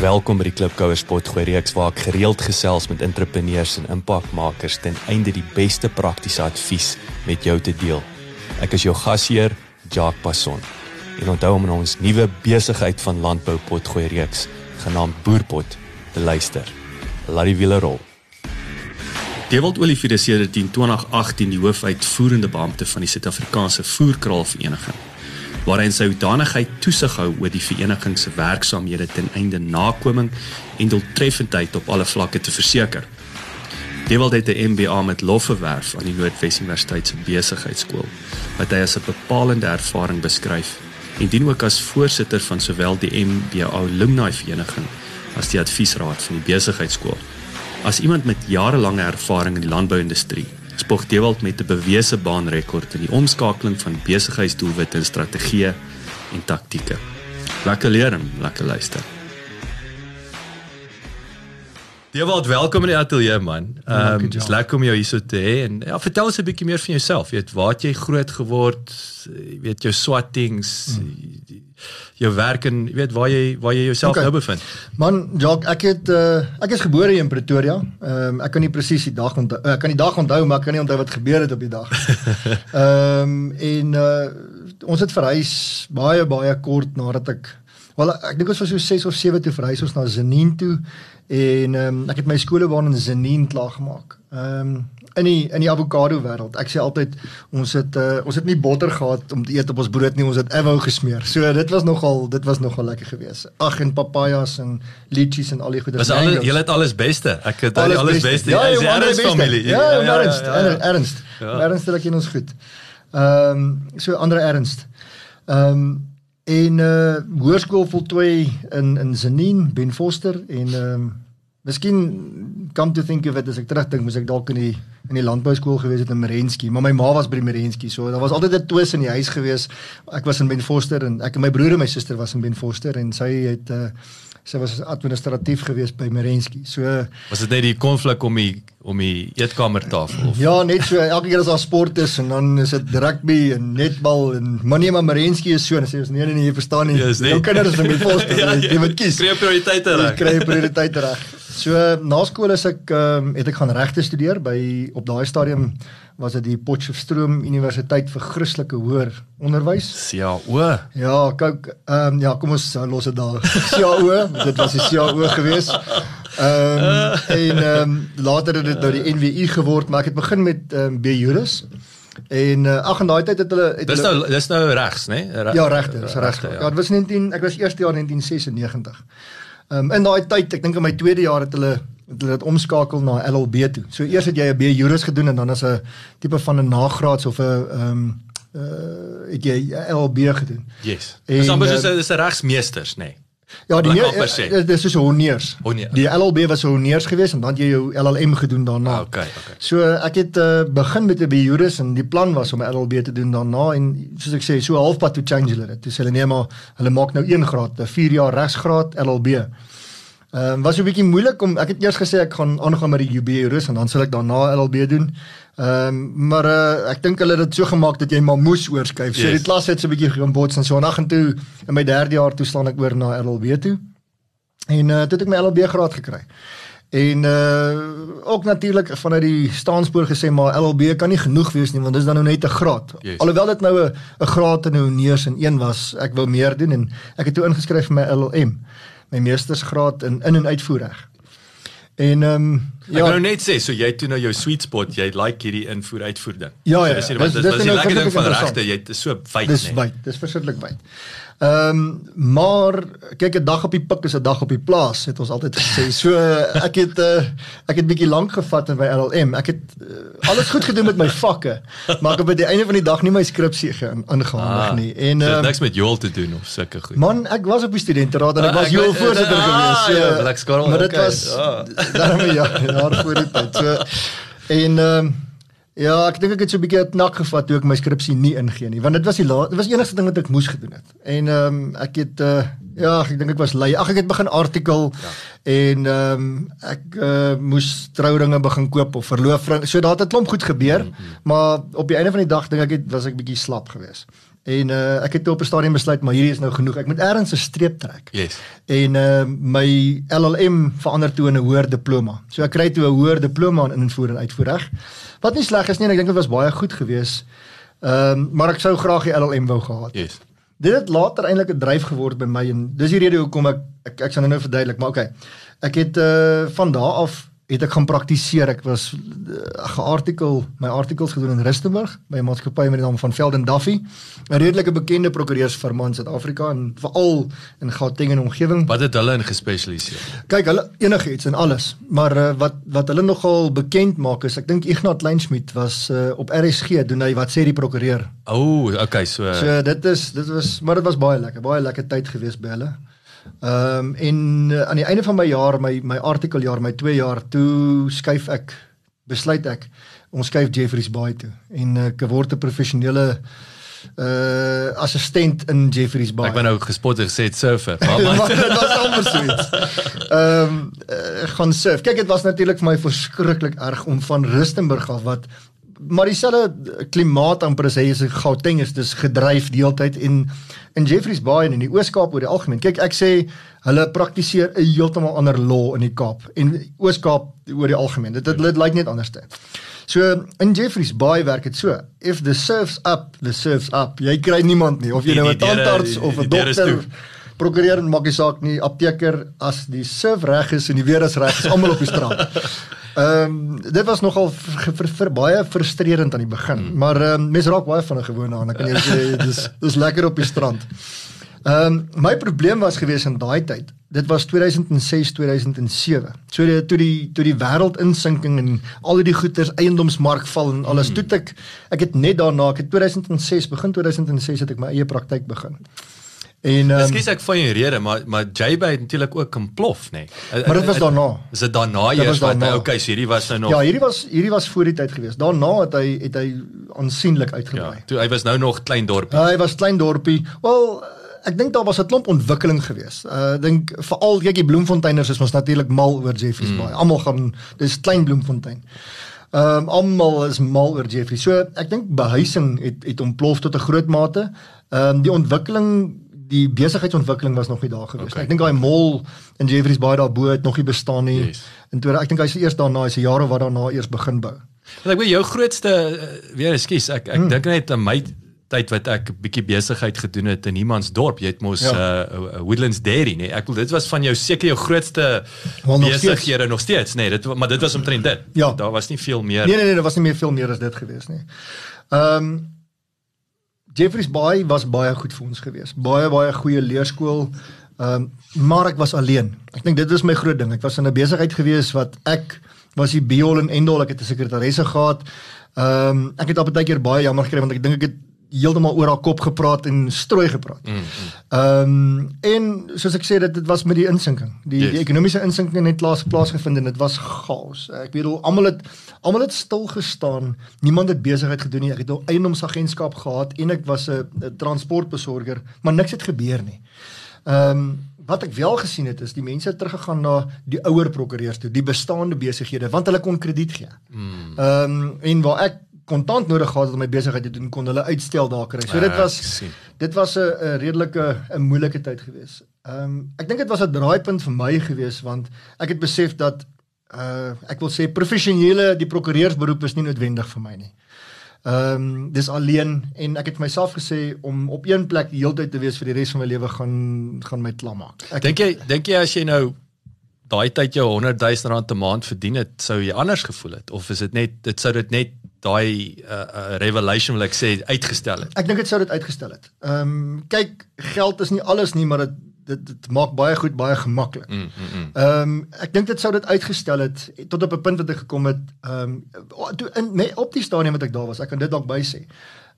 Welkom by die Klipkouer Spotgooi reeks waar ek gereeld gesels met entrepreneurs en impakmakers ten einde die beste praktiese advies met jou te deel. Ek is jou gasheer, Jacques Passon. En onthou om na ons nuwe besigheid van landbou potgooi reeks genaamd Boerpot te luister. Laat die wiele rol. Dewald Olivier is sedert 2018 die hoofuitvoerende beampte van die Suid-Afrikaanse Voerkraalvereniging waar hy in sy hoedanigheid toesig hou oor die vereniging se werksaamhede ten einde nakoming en doeltreffendheid op alle vlakke te verseker. Dewald het 'n MBA met lof verwerf aan die Noordwes Universiteit se besigheidskool wat hy as 'n bepalende ervaring beskryf en dien ook as voorsitter van sowel die MBA alumni vereniging as die adviesraad van die besigheidskool. As iemand met jarelange ervaring in die landbouindustrie spog Dewald met 'n bewese baanrekord in die omskakeling van besigheidsdoelwitte in strategieë en taktieke. Lekker leer en lekker luister. Dewald, welkom in die ateljee man. Ehm um, dis lekker om jou hier so te hê en ja, vertel ons 'n bietjie meer van jouself. Jy weet, waar jy groot geword? Jy weet jou swattings, hmm. jou werk en jy weet waar jy waar jy jouself okay. nou bevind. Man, Jacques, ek het uh, ek is gebore in Pretoria. Ehm um, ek kan nie presies die dag onthou. Ek kan die dag onthou, maar ek kan nie onthou wat gebeur het op die dag. Ehm um, en uh, ons het verhuis baie baie kort nadat ek wel ek dink ons was so 6 of 7 toe verhuis ons na Zenin toe en ehm um, ek het my skoolbaan in Zenin klaar gemaak. Ehm um, in die in die avokado wêreld. Ek sê altyd ons het uh, ons het nie botter gehad om te eet op ons brood nie, ons het avo gesmeer. So dit was nogal dit was nogal lekker geweest. Ag en papajas en litchis en al die goeie. Was alles jy het alles beste. Ek het alles, alles beste. beste. Ja, jy ja, is familie. Ja, ja, ja, ernst, ja, ja, ja. ernst. Ja. Ernst dat jy ons goed. Ehm um, so ander ernst. Ehm um, en uh hoërskool voltooi in in Zenin, Ben Foster en ehm um, miskien come to think of it as ek terugdink, moes ek dalk in die in die landbou skool gewees het in Merensky, maar my ma was by Merensky, so daar was altyd 'n twis in die huis gewees. Ek was in Ben Foster en ek en my broer en my suster was in Ben Foster en sy het uh sy was administratief gewees by Merensky. So was dit net die konflik om die om die eetkamertafel of Ja, net so elke keer as daar sport is en dan is dit rugby en netbal en manie maar Merensky is so en sê ons nee nee nee jy verstaan nie. Yes, nee. Jou kinders is in Ben Foster. ja, ja, jy moet kies. Kry prioriteite reg. Kry prioriteite reg. So na skool is ek ehm um, het ek gaan regte studeer by op daai stadium was dit die Potchefstroom Universiteit vir Christelike Hoër Onderwys. CAO. Ja, kyk, ehm um, ja, kom ons los dit daar. CAO, dit was die CAO gewees. Ehm um, en ehm um, later het dit nou die NWU geword, maar ek het begin met ehm um, BJuris. En uh, ag en daai tyd het hulle het Dis nou dis nou regs, né? Nee? Re ja, regte, dis regte. Ja, dit was 19 ek was eerste jaar 1996. Ehm um, in daai tyd, ek dink in my tweede jaar het hulle het hulle dit omskakel na LLB toe. So eers het jy 'n B Juris gedoen en dan as 'n tipe van 'n nagraads of 'n ehm um, uh het jy LLB gedoen. Yes. Dis amper soos 'n dis 'n regsmeesters, nê. Nee. Ja, die nee, dis is honneurs. Honneer. Die LLB was honneurs geweest en dan jy jou LLM gedoen daarna. Ah, okay, okay. So ek het uh, begin met 'n B Juris en die plan was om LLB te doen daarna en soos ek sê, so halfpad toe change hulle dit. Dis hulle nee maar hulle maak nou 1 graad, 'n 4 jaar regsgraad LLB. Ehm um, was 'n bietjie moeilik om ek het eers gesê ek gaan aangaan met die UB Rus en dan sal ek daarna LLB doen. Ehm um, maar uh, ek dink hulle het dit so gemaak dat jy maar moes oorskuif. So yes. die klas het so 'n bietjie gebots en so nag en toe in my derde jaar toe staan ek oor na LLB toe. En uh, toe het ek my LLB graad gekry. En uh ook natuurlik vanuit die staanspoor gesê maar LLB kan nie genoeg wees nie want dis dan nou net 'n graad. Yes. Alhoewel dit nou 'n 'n graad in houneers in een was, ek wou meer doen en ek het toe ingeskryf vir my LLM, my meestersgraad in in en uitvoerreg. En ehm um, Ja. Ek wou net sê, so jy toe nou jou sweet spot, jy like hierdie invoer uitvoer ding. Ja, ja, so, dis ja. Dis- dis dis dis die nou lekker ding van regte, jy het so wyd Dis nee. wyd, dis verskriklik wyd. Ehm um, maar kyk 'n dag op die pik is 'n dag op die plaas het ons altyd gesê. So ek het uh, ek het bietjie lank gevat in my LLM. Ek het uh, alles goed gedoen met my vakke, maar ek het by die einde van die dag nie my skripsie ge- ingehandig nie. En so, dit niks met Joel te doen of sulke goed. Man, ek was op die studenteraad en ek Ah, was weet- voorsitter ah, gewees. ja, So, Black Squirrel, Maar dit was ja. daarmee ja, daar voor die tyd. So en ehm ja, ek dink ek het so 'n bietjie 'n knak gevat toe ek my skripsie nie ingee nie, want dit was die la- dit was die enigste ding wat ek moes gedoen het. En ehm ek het uh, ja, ek dink ek was lui. Ag ek het begin artikel ja. en ehm ek uh, moes trouringe begin koop of verloofring. So daar het 'n klomp goed gebeur, mm -hmm. maar op die einde van die dag dink ek het was ek bietjie slap geweest. En uh, ek het toe op 'n stadium besluit maar hierdie is nou genoeg. Ek moet ergens 'n streep trek. Yes. En uh, my LLM verander toe in 'n hoër diploma. So ek kry toe 'n hoër diploma in invoer en uitvoerreg. Wat nie sleg is nie en ek dink dit was baie goed geweest. Ehm um, maar ek sou graag die LLM wou gehad. Yes. Dit het later eintlik 'n dryf geword by my en dis die rede hoekom ek ek ek sal nou nou verduidelik, maar okay. Ek het uh van daardie af het ek gaan praktiseer. Ek was uh, geartikel my artikels gedoen in Rustenburg by 'n maatskappy met die naam van Velden Duffy, 'n redelike bekende prokureursfirma in Suid-Afrika en veral in Gauteng en omgewing. Wat het hulle in gespesialiseer? Kyk, hulle enigiets en alles, maar uh, wat wat hulle nogal bekend maak is ek dink Ignas Kleinschmidt was uh, op RSG doen hy wat sê die prokureur. O, oh, okay, so, So dit is dit was maar dit was baie lekker, baie lekker tyd gewees by hulle. Ehm um, en uh, aan die einde van my jaar, my my artikeljaar, my 2 jaar, toe skuif ek besluit ek ons skuif Jeffreys Bay toe en uh, ek word 'n professionele uh assistent in Jeffreys Bay. ek ben nou gespot en gesê surfer. Maar, maar dit was amper so iets. Ehm um, uh, gaan surf. Kyk, dit was natuurlik vir my verskriklik erg om van Rustenburg af wat maar dieselfde klimaat amper as hy is in Gauteng is dis gedryf die hele tyd en in Jeffreys Bay en in die Oos-Kaap oor die algemeen. Kyk, ek sê hulle praktiseer 'n heeltemal ander law in die Kaap en Oos-Kaap oor die algemeen. Dit dit, dit lyk net anders te. So in Jeffreys Bay werk dit so. If the surf's up, the surf's up. Jy kry niemand nie of jy nou 'n tandarts of 'n deure is dokter prokureur maak nie saak nie apteker as die surf reg is en die weer is reg is almal op die strand. Ehm um, dit was nogal vir, vir, vir baie frustrerend aan die begin, mm. maar ehm um, mense raak baie van 'n gewoonte aan. Ek kan jou sê dis dis lekker op die strand. Ehm um, my probleem was gewees in daai tyd. Dit was 2006 2007. So die, toe die toe die wêreldinsinking en al die goederes eiendomsmark val en alles. Mm. Toe ek ek het net daarna, ek het 2006 begin 2006 het ek my eie praktyk begin. En ehm Ekskuus ek van jou rede, maar maar JB het natuurlik ook ontplof, nê. Nee. Maar dit was daarna. Is dit daarna eers wat daarna. okay, so hierdie was nou nog Ja, hierdie was hierdie was voor die tyd gewees. Daarna het hy het hy aansienlik ja, uitgebrei. toe hy was nou nog klein dorpie. Ja, hy was klein dorpie. Wel, ek dink daar was 'n klomp ontwikkeling gewees. Uh ek dink veral kyk die Bloemfonteiners is ons natuurlik mal oor Jeffreys Bay. Almal gaan dis klein Bloemfontein. Ehm um, almal is mal oor Jeffreys. So ek dink behuising het het ontplof tot 'n groot mate. Ehm um, die ontwikkeling die besigheidsontwikkeling was nog nie daar gewees Okay. nie. Ek dink daai mall in Jeffreys Bay daarbo het nog nie bestaan nie. Yes. En toe ek dink hy's eers daarna, hy's 'n jare wat daarna eers begin bou. Want ek weet jou grootste uh, weer ekskuus, ek ek hmm. dink net aan my tyd wat ek 'n bietjie besigheid gedoen het in Niemandsdorp. Jy het mos Ja. ja. uh, Woodlands Dairy, nee. Ek wil dit was van jou seker jou grootste besighede nog steeds, nee. Dit maar dit was omtrent dit. Ja. Daar was nie veel meer. Nee nee nee, daar was nie meer veel meer as dit gewees nie. Ehm um, Jeffreys Bay was baie goed vir ons gewees. Baie baie goeie leerskool. Ehm um, maar ek was alleen. Ek dink dit was my groot ding. Ek was in 'n besigheid gewees wat ek was die be all and end all. Ek het 'n sekretaresse gehad. Ehm um, ek het op 'n tydjie baie jammer gekry want ek dink ek het heeltemal oor haar kop gepraat en strooi gepraat. Ehm mm, um, en soos ek sê dit dit was met die insinking. Die Yes. die ekonomiese insinking het plaas plaasgevind en dit was chaos. Ek bedoel almal het almal het stil gestaan. Niemand het besigheid gedoen nie. Ek het 'n eiendomsagentskap gehad en ek was 'n transportbesorger, maar niks het gebeur nie. Ehm um, wat ek wel gesien het is die mense het teruggegaan na die ouer prokureurs toe, die bestaande besighede want hulle kon krediet gee. Ehm um, en waar ek kontant nodig gehad het om my besigheid te doen, kon hulle uitstel daar kry. So dit Ah, was dit was 'n 'n redelike 'n moeilike tyd gewees. Ehm um, ek dink dit was 'n draaipunt vir my gewees want ek het besef dat uh ek wil sê professionele die prokureursberoep is nie noodwendig vir my nie. Ehm um, dis alleen en ek het myself gesê om op een plek die hele tyd te wees vir die res van my lewe gaan gaan my klam maak. Ek Dink jy dink jy as jy nou daai tyd jou 100 000 rand 'n maand verdien het, sou jy anders gevoel het of is dit net dit sou dit net daai uh, uh, revelation wil ek sê uitgestel het? Ek dink dit sou dit uitgestel het. Ehm um, kyk, geld is nie alles nie, maar dit dit, dit maak baie goed baie gemaklik. Mm, mm, mm. Ehm um, ek dink dit sou dit uitgestel het tot op 'n punt wat ek gekom het ehm um, toe in me, op die stadium wat ek daar was, ek kan dit dalk by sê.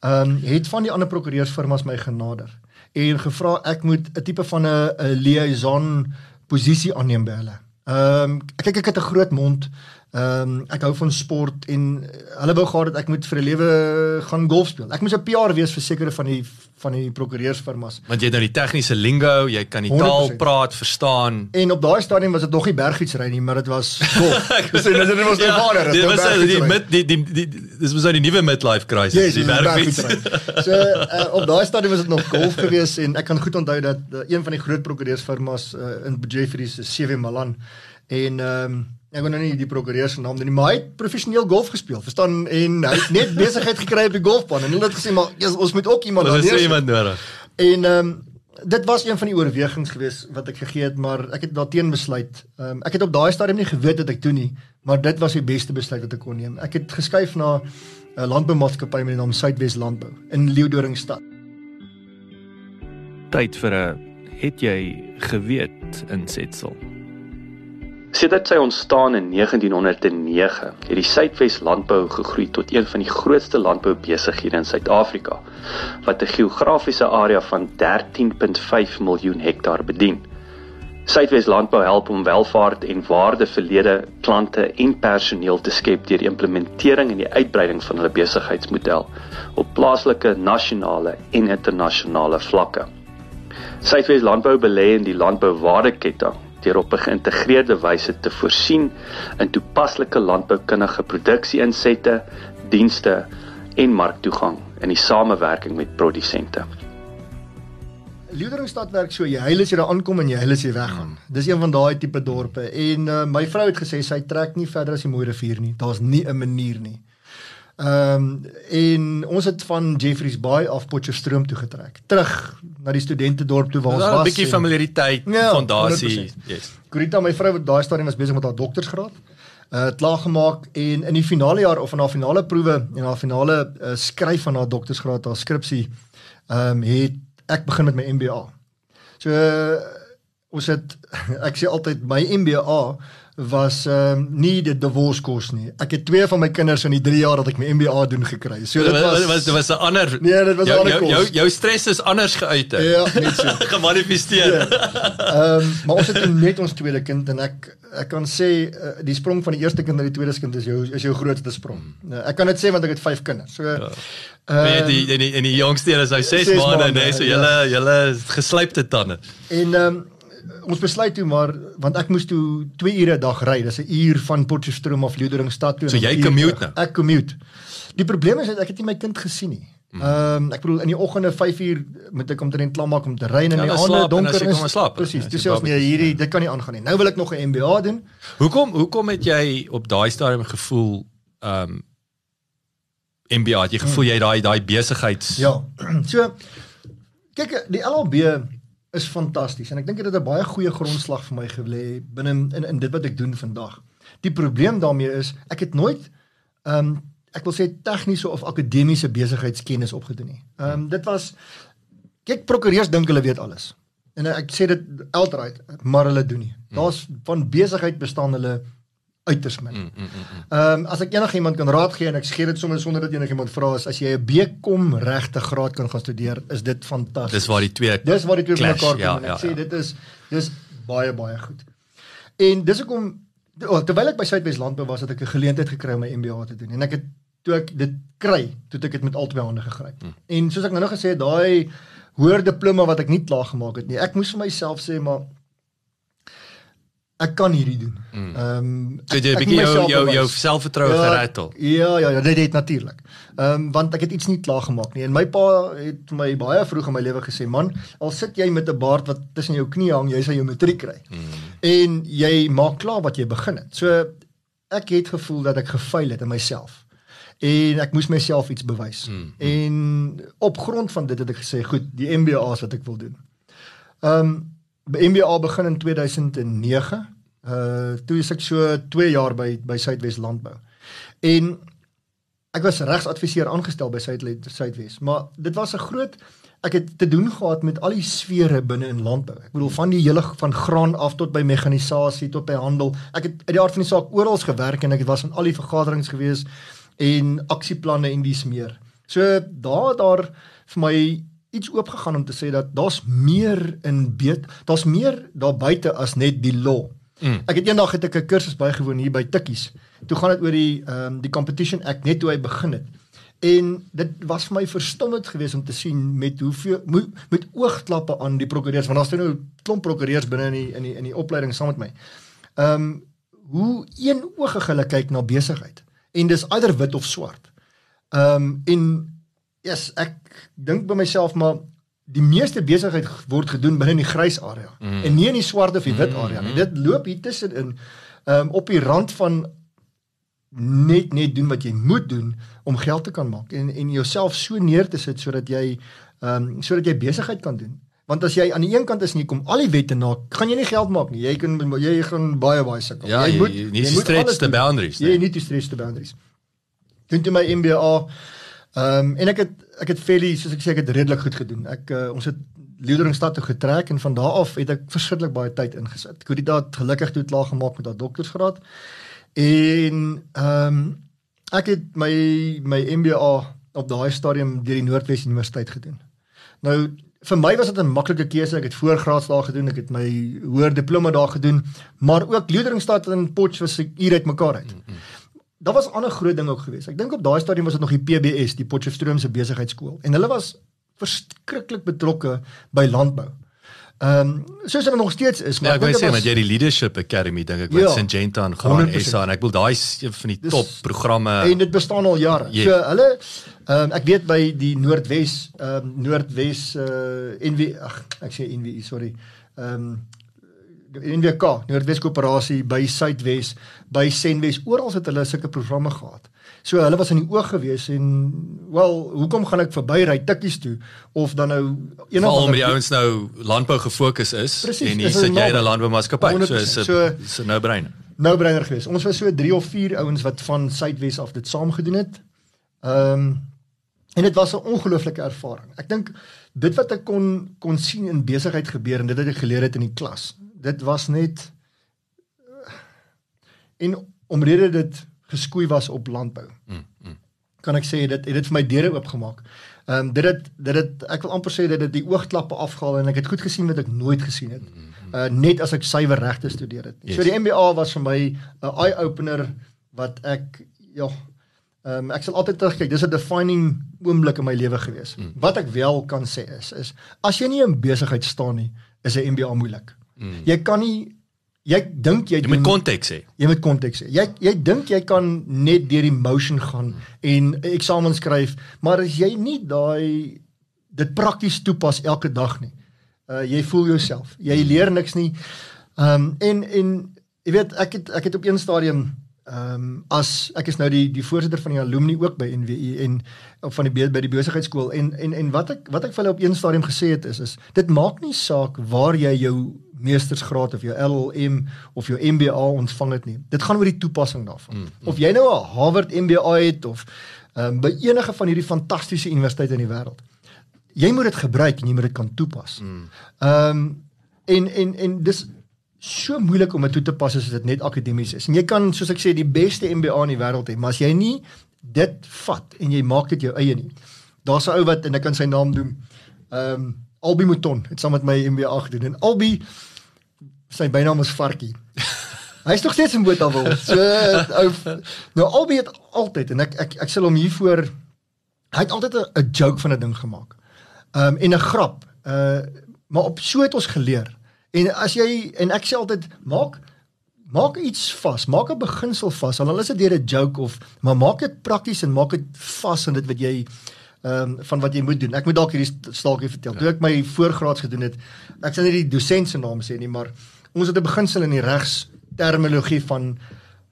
Ehm um, het van die ander prokureursfirmas my genader en gevra ek moet 'n tipe van 'n 'n liaison posisie aanneem by hulle. Ehm um, kyk ek het 'n groot mond. Ehm um, ek hou van sport en hulle wou gehad dat ek moet vir 'n lewe gaan golf speel. Ek moes 'n PR wees vir sekere van die van die prokureursfirmas. Want jy het nou die tegniese lingo, jy kan die taal 100%. praat, verstaan. En op daai stadium was dit nog nie bergfietsry nie, maar dit was golf. Dis dit was ja, vader, dit was die mid die die, die, die dis was nou die nuwe midlife crisis, Yes, die bergfietsry. So uh, op daai stadium was dit nog golf geweest en ek kan goed onthou dat uh, een van die groot prokureursfirmas uh, in Jeffreys is CV Malan en ehm um, ek wil nou nie die prokureur se naam noem nie, maar hy het professioneel golf gespeel, verstaan? En hy het net besigheid gekry op die golfbaan en hulle het gesê maar yes, ons moet ook iemand daar sê neersit. iemand nodig. En ehm um, dit was een van die oorwegings geweest wat ek gegee het, maar ek het daarteen besluit. Ehm um, ek het op daai stadium nie geweet wat ek doen nie, maar dit was die beste besluit wat ek kon neem. Ek het geskuif na 'n landboumaatskappy met die naam Suidwes Landbou in Leeudoringstad. Tyd vir 'n het jy geweet insetsel. Sedert sy ontstaan in 1909 het die Suidwes Landbou gegroei tot een van die grootste landboubesighede in Suid-Afrika wat 'n geografiese area van 13.5 miljoen hektaar bedien. Suidwes Landbou help om welvaart en waarde vir lede, klante en personeel te skep deur implementering en die uitbreiding van hulle besigheidsmodel op plaaslike, nasionale en internasionale vlakke. Suidwes Landbou belê in die landbouwaardeketting deur op 'n geïntegreerde wyse te voorsien in toepaslike landboukundige produksie-insette, dienste en marktoegang in die samewerking met produsente. Leeudoringstad werk so jy huil as jy daar aankom en jy huil as jy weggaan. Dis een van daai tipe dorpe en uh, my vrou het gesê sy trek nie verder as die Mooi rivier nie. Daar's nie 'n manier nie. Ehm um, en ons het van Jeffreys Bay af Potchefstroom toe getrek. Terug na die studentedorp toe waar ons was. 'n bietjie familiariteit, Ja, fondasie. 100%. Yes. Corita, my vrou wat daai stadium was besig met haar doktorsgraad. Uh klaar gemaak en in die finale jaar of in haar finale proewe en haar finale uh, skryf van haar doktorsgraad, haar skripsie, ehm um, het ek begin met my MBA. So uh, ons het ek sê altyd my MBA was ehm um, nie die divorce nie. Ek het twee van my kinders in die 3 jaar dat ek my MBA doen gekry. So dit was dit was dit was 'n ander Nee, dit was 'n ander kos. jou jou stres is anders geuit. hè? Ja, net so. gemanifesteer. Ehm um, maar ons het net ons tweede kind en ek ek kan sê uh, die sprong van die eerste kind na die tweede kind is jou is jou grootste sprong. Uh, ek kan dit sê want ek het 5 kinders. So Ja. uh, jy die en die, die jongste een is nou 6 Ses maande nê, so ja. julle julle geslypte tande. en ehm um, ons besluit toe maar want ek moes toe 2 ure 'n dag ry. Dis 'n uur van Potchefstroom af Leeudoringstad toe. So jy commute nou? Ek commute. Die probleem is dat ek het nie my kind gesien nie. Mhm. Ehm um, ek bedoel in die oggende 5 uur moet ek omtrent klaar maak om te ry en in Ja, die aande donker is. slaap, Presies. Dis ons nee, hierdie dit kan nie aangaan nie. Nou wil ek nog 'n MBA doen. Hoekom hoekom het jy op daai stadium gevoel ehm um, MBA, het jy gevoel jy daai daai besigheids Ja. So kyk die LLB is fantasties en ek dink dit het 'n baie goeie grondslag vir my gelê binne in in dit wat ek doen vandag. Die probleem daarmee is ek het nooit ehm um, ek wil sê tegniese of akademiese besigheidskennis opgedoen nie. Ehm um, dit was kyk prokureurs dink hulle weet alles. En ek sê dit outright, maar hulle doen nie. Daar's van besigheid bestaan hulle uiters min. Mm, mm, mm, mm. Ehm um, as ek enigiemand kan raad gee en ek gee dit sommer sonder dat enigiemand vra is as jy 'n BCom regte graad kan gaan studeer, is dit fantasties. Dis waar die twee Dis waar die twee clash, mekaar kom. ja, en ek ja, sê ja. dit is dis baie baie goed. En dis hoekom terwyl ek by Suidwes Landbou was, het ek 'n geleentheid gekry om my MBA te doen en ek het toe ek dit kry, toe het ek dit met al twee hande gegryp. Hm. En soos ek nou nog gesê het, daai hoër diploma wat ek nie klaar gemaak het nie. Ek moes vir myself sê maar ek kan hierdie doen. Ehm um, So jy 'n ek- ek bietjie moet jou jou jou selfvertroue gerattel. Ja, ja, ja, dit het natuurlik. Ehm um, want ek het iets nie klaar gemaak nie. En my pa het my baie vroeg in my lewe gesê, "Man, al sit jy met 'n baard wat tussen jou knie hang, jy sal jou matriek kry." Mm. En jy maak klaar wat jy begin het. So ek het gevoel dat ek gefaal het in myself. En ek moes myself iets bewys. Mm, mm. En op grond van dit het ek gesê, goed, die MBA is wat ek wil doen. Ehm um, MBA begin in 2009. Uh toe is ek so 2 jaar by by Suidwes Landbou. En ek was regsadviseur aangestel by Suidwes, maar dit was 'n groot ek het te doen gehad met al die sfere binne in landbou. Ek bedoel van die hele van graan af tot by mekanisasie tot by handel. Ek het uit die aard van die saak oral gewerk en ek was in al die vergaderings gewees en aksieplanne en dis meer. So daar daar vir my iets oopgegaan om te sê dat daar's meer in beet, daar's meer daar buite as net die law. Mm. Ek het eendag het ek 'n kursus bygewoon hier by Tikkies. Toe gaan dit oor die ehm um, die competition act net toe hy begin het. En dit was vir my verstommend geweest om te sien met hoeveel met, met oogklappe aan die prokureurs want daar's nou klomp prokureurs binne in die in die in die opleiding saam met my. Ehm um, hoe een oogig hulle kyk na besigheid en dis eider wit of swart. Ehm um, en yes, ek dink by myself maar die meeste besigheid word gedoen binne in die grys area mm. en nie in die swart of die wit area nie. Mm. Dit loop hier tussenin um, op die rand van net net doen wat jy moet doen om geld te kan maak en en jouself so neer te sit sodat jy ehm um, sodat jy besigheid kan doen. Want as jy aan die een kant is en jy kom al die wette na, gaan jy nie geld maak nie. Jy kan jy gaan baie baie sukkel. Ja, jy, jy moet nie stretch the boundaries nie. Jy nie to stretch the boundaries. Doen jy my MBA ehm um, en ek het ek het fairly soos ek sê ek het redelik goed gedoen. Ek uh, ons het Liederingstad toe getrek en van daar af het ek verskriklik baie tyd ingesit. Ek het dit daar gelukkig toe klaar gemaak met daardie doktorsgraad. En ehm um, ek het my my MBA op daai stadium deur die Noordwes Universiteit gedoen. Nou vir my was dit 'n maklike keuse. Ek het voorgraads daar gedoen, ek het my hoër diploma daar gedoen, maar ook Liederingstad en Potchefstroom was ek hier uit mekaar uit. Daar was ander groot ding ook geweest. Ek dink op daai stadium was dit nog die PBS, die Potchefstroomse besigheidskool en hulle was verskriklik betrokke by landbou. Ehm um, soos hulle nog steeds is, maar ja, ek wil sê met jy die leadership academy dink ek wat ja, Syngenta en gaan SA en ek wil daai van die dis, top programme en dit bestaan al jare. Yeah. So hulle ehm um, ek weet by die Noordwes ehm um, Noordwes uh eh, NW ag ek sê NW sorry. Ehm um, NWK Noordwes Koöperasie by Suidwes by Senwes oral het hulle sulke programme gehad. So hulle was in die oog gewees en wel, hoekom gaan ek verby ry tikkies toe of dan nou enige Veral met die ouens nou landbou gefokus is Precies, en hier sit jy 'n landboumaatskappy so is dit so nou brein. Nou breiner gewees. Ons was so 3 of 4 ouens wat van Suidwes af dit saam gedoen het. Ehm um, en dit was 'n ongelooflike ervaring. Ek dink dit wat ek kon kon sien in besigheid gebeur en dit wat ek geleer het in die klas. Dit was net en omrede dit geskoei was op landbou. Mm, mm. Kan ek sê dit het dit vir my deure oopgemaak. Ehm um, dit het dit het ek wil amper sê dat dit die oogklappe afgehaal en ek het goed gesien wat ek nooit gesien het. Mm, mm. Uh net as ek suiwer regte studeer het. Yes. So die MBA was vir my 'n eye opener wat ek ja ehm um, ek sal altyd terugkyk. Dis 'n defining oomblik in my lewe gewees. Mm. Wat ek wel kan sê is is as jy nie in besigheid staan nie, is 'n MBA moeilik. Mm. Jy kan nie jy dink jy, jy moet konteks hê. Jy moet konteks hê. Jy jy dink jy kan net deur die motion gaan en eksamen skryf, maar as jy nie daai dit prakties toepas elke dag nie. Uh jy voel jouself. Jy leer niks nie. Ehm um, en en jy weet ek het ek het op een stadium ehm um, as ek is nou die die voorsitter van die alumni ook by NWU en op van die by die besigheidskool en en en wat ek wat ek vir hulle op een stadium gesê het is is dit maak nie saak waar jy jou meestersgraad of jou LLM of jou MBA ontvang het nie. Dit gaan oor die toepassing daarvan. Mm, mm. Of jy nou 'n Harvard MBA het of ehm um, by enige van hierdie fantastiese universiteite in die wêreld. Jy moet dit gebruik en jy moet dit kan toepas. Mm. Ehm mm. um, en en en dis so moeilik om dit toe te pas as dit net akademies is. En jy kan soos ek sê die beste MBA in die wêreld hê, maar as jy nie dit vat en jy maak dit jou eie nie. Daar's 'n ou wat en ek kan sy naam noem. Ehm um, Albi Mouton het saam met my MBA gedoen en Albi sy bynaam is Varkie. Hy is nog steeds in Botawil. So ou nou albei het altyd en ek ek ek sal hom hiervoor hy het altyd 'n joke van 'n ding gemaak. Um en 'n grap. Uh maar op so het ons geleer. En as jy en ek sê altyd maak maak iets vas, maak 'n beginsel vas. Al is dit deur 'n joke of maar maak dit prakties en maak dit vas in dit wat jy ehm um, van wat jy moet doen. Ek moet dalk hierdie staaltjie vertel. Ja. Toe ek my voorgraads gedoen het, ek sal nie die dosent se naam sê nie, maar ons het 'n beginsel in die regs terminologie van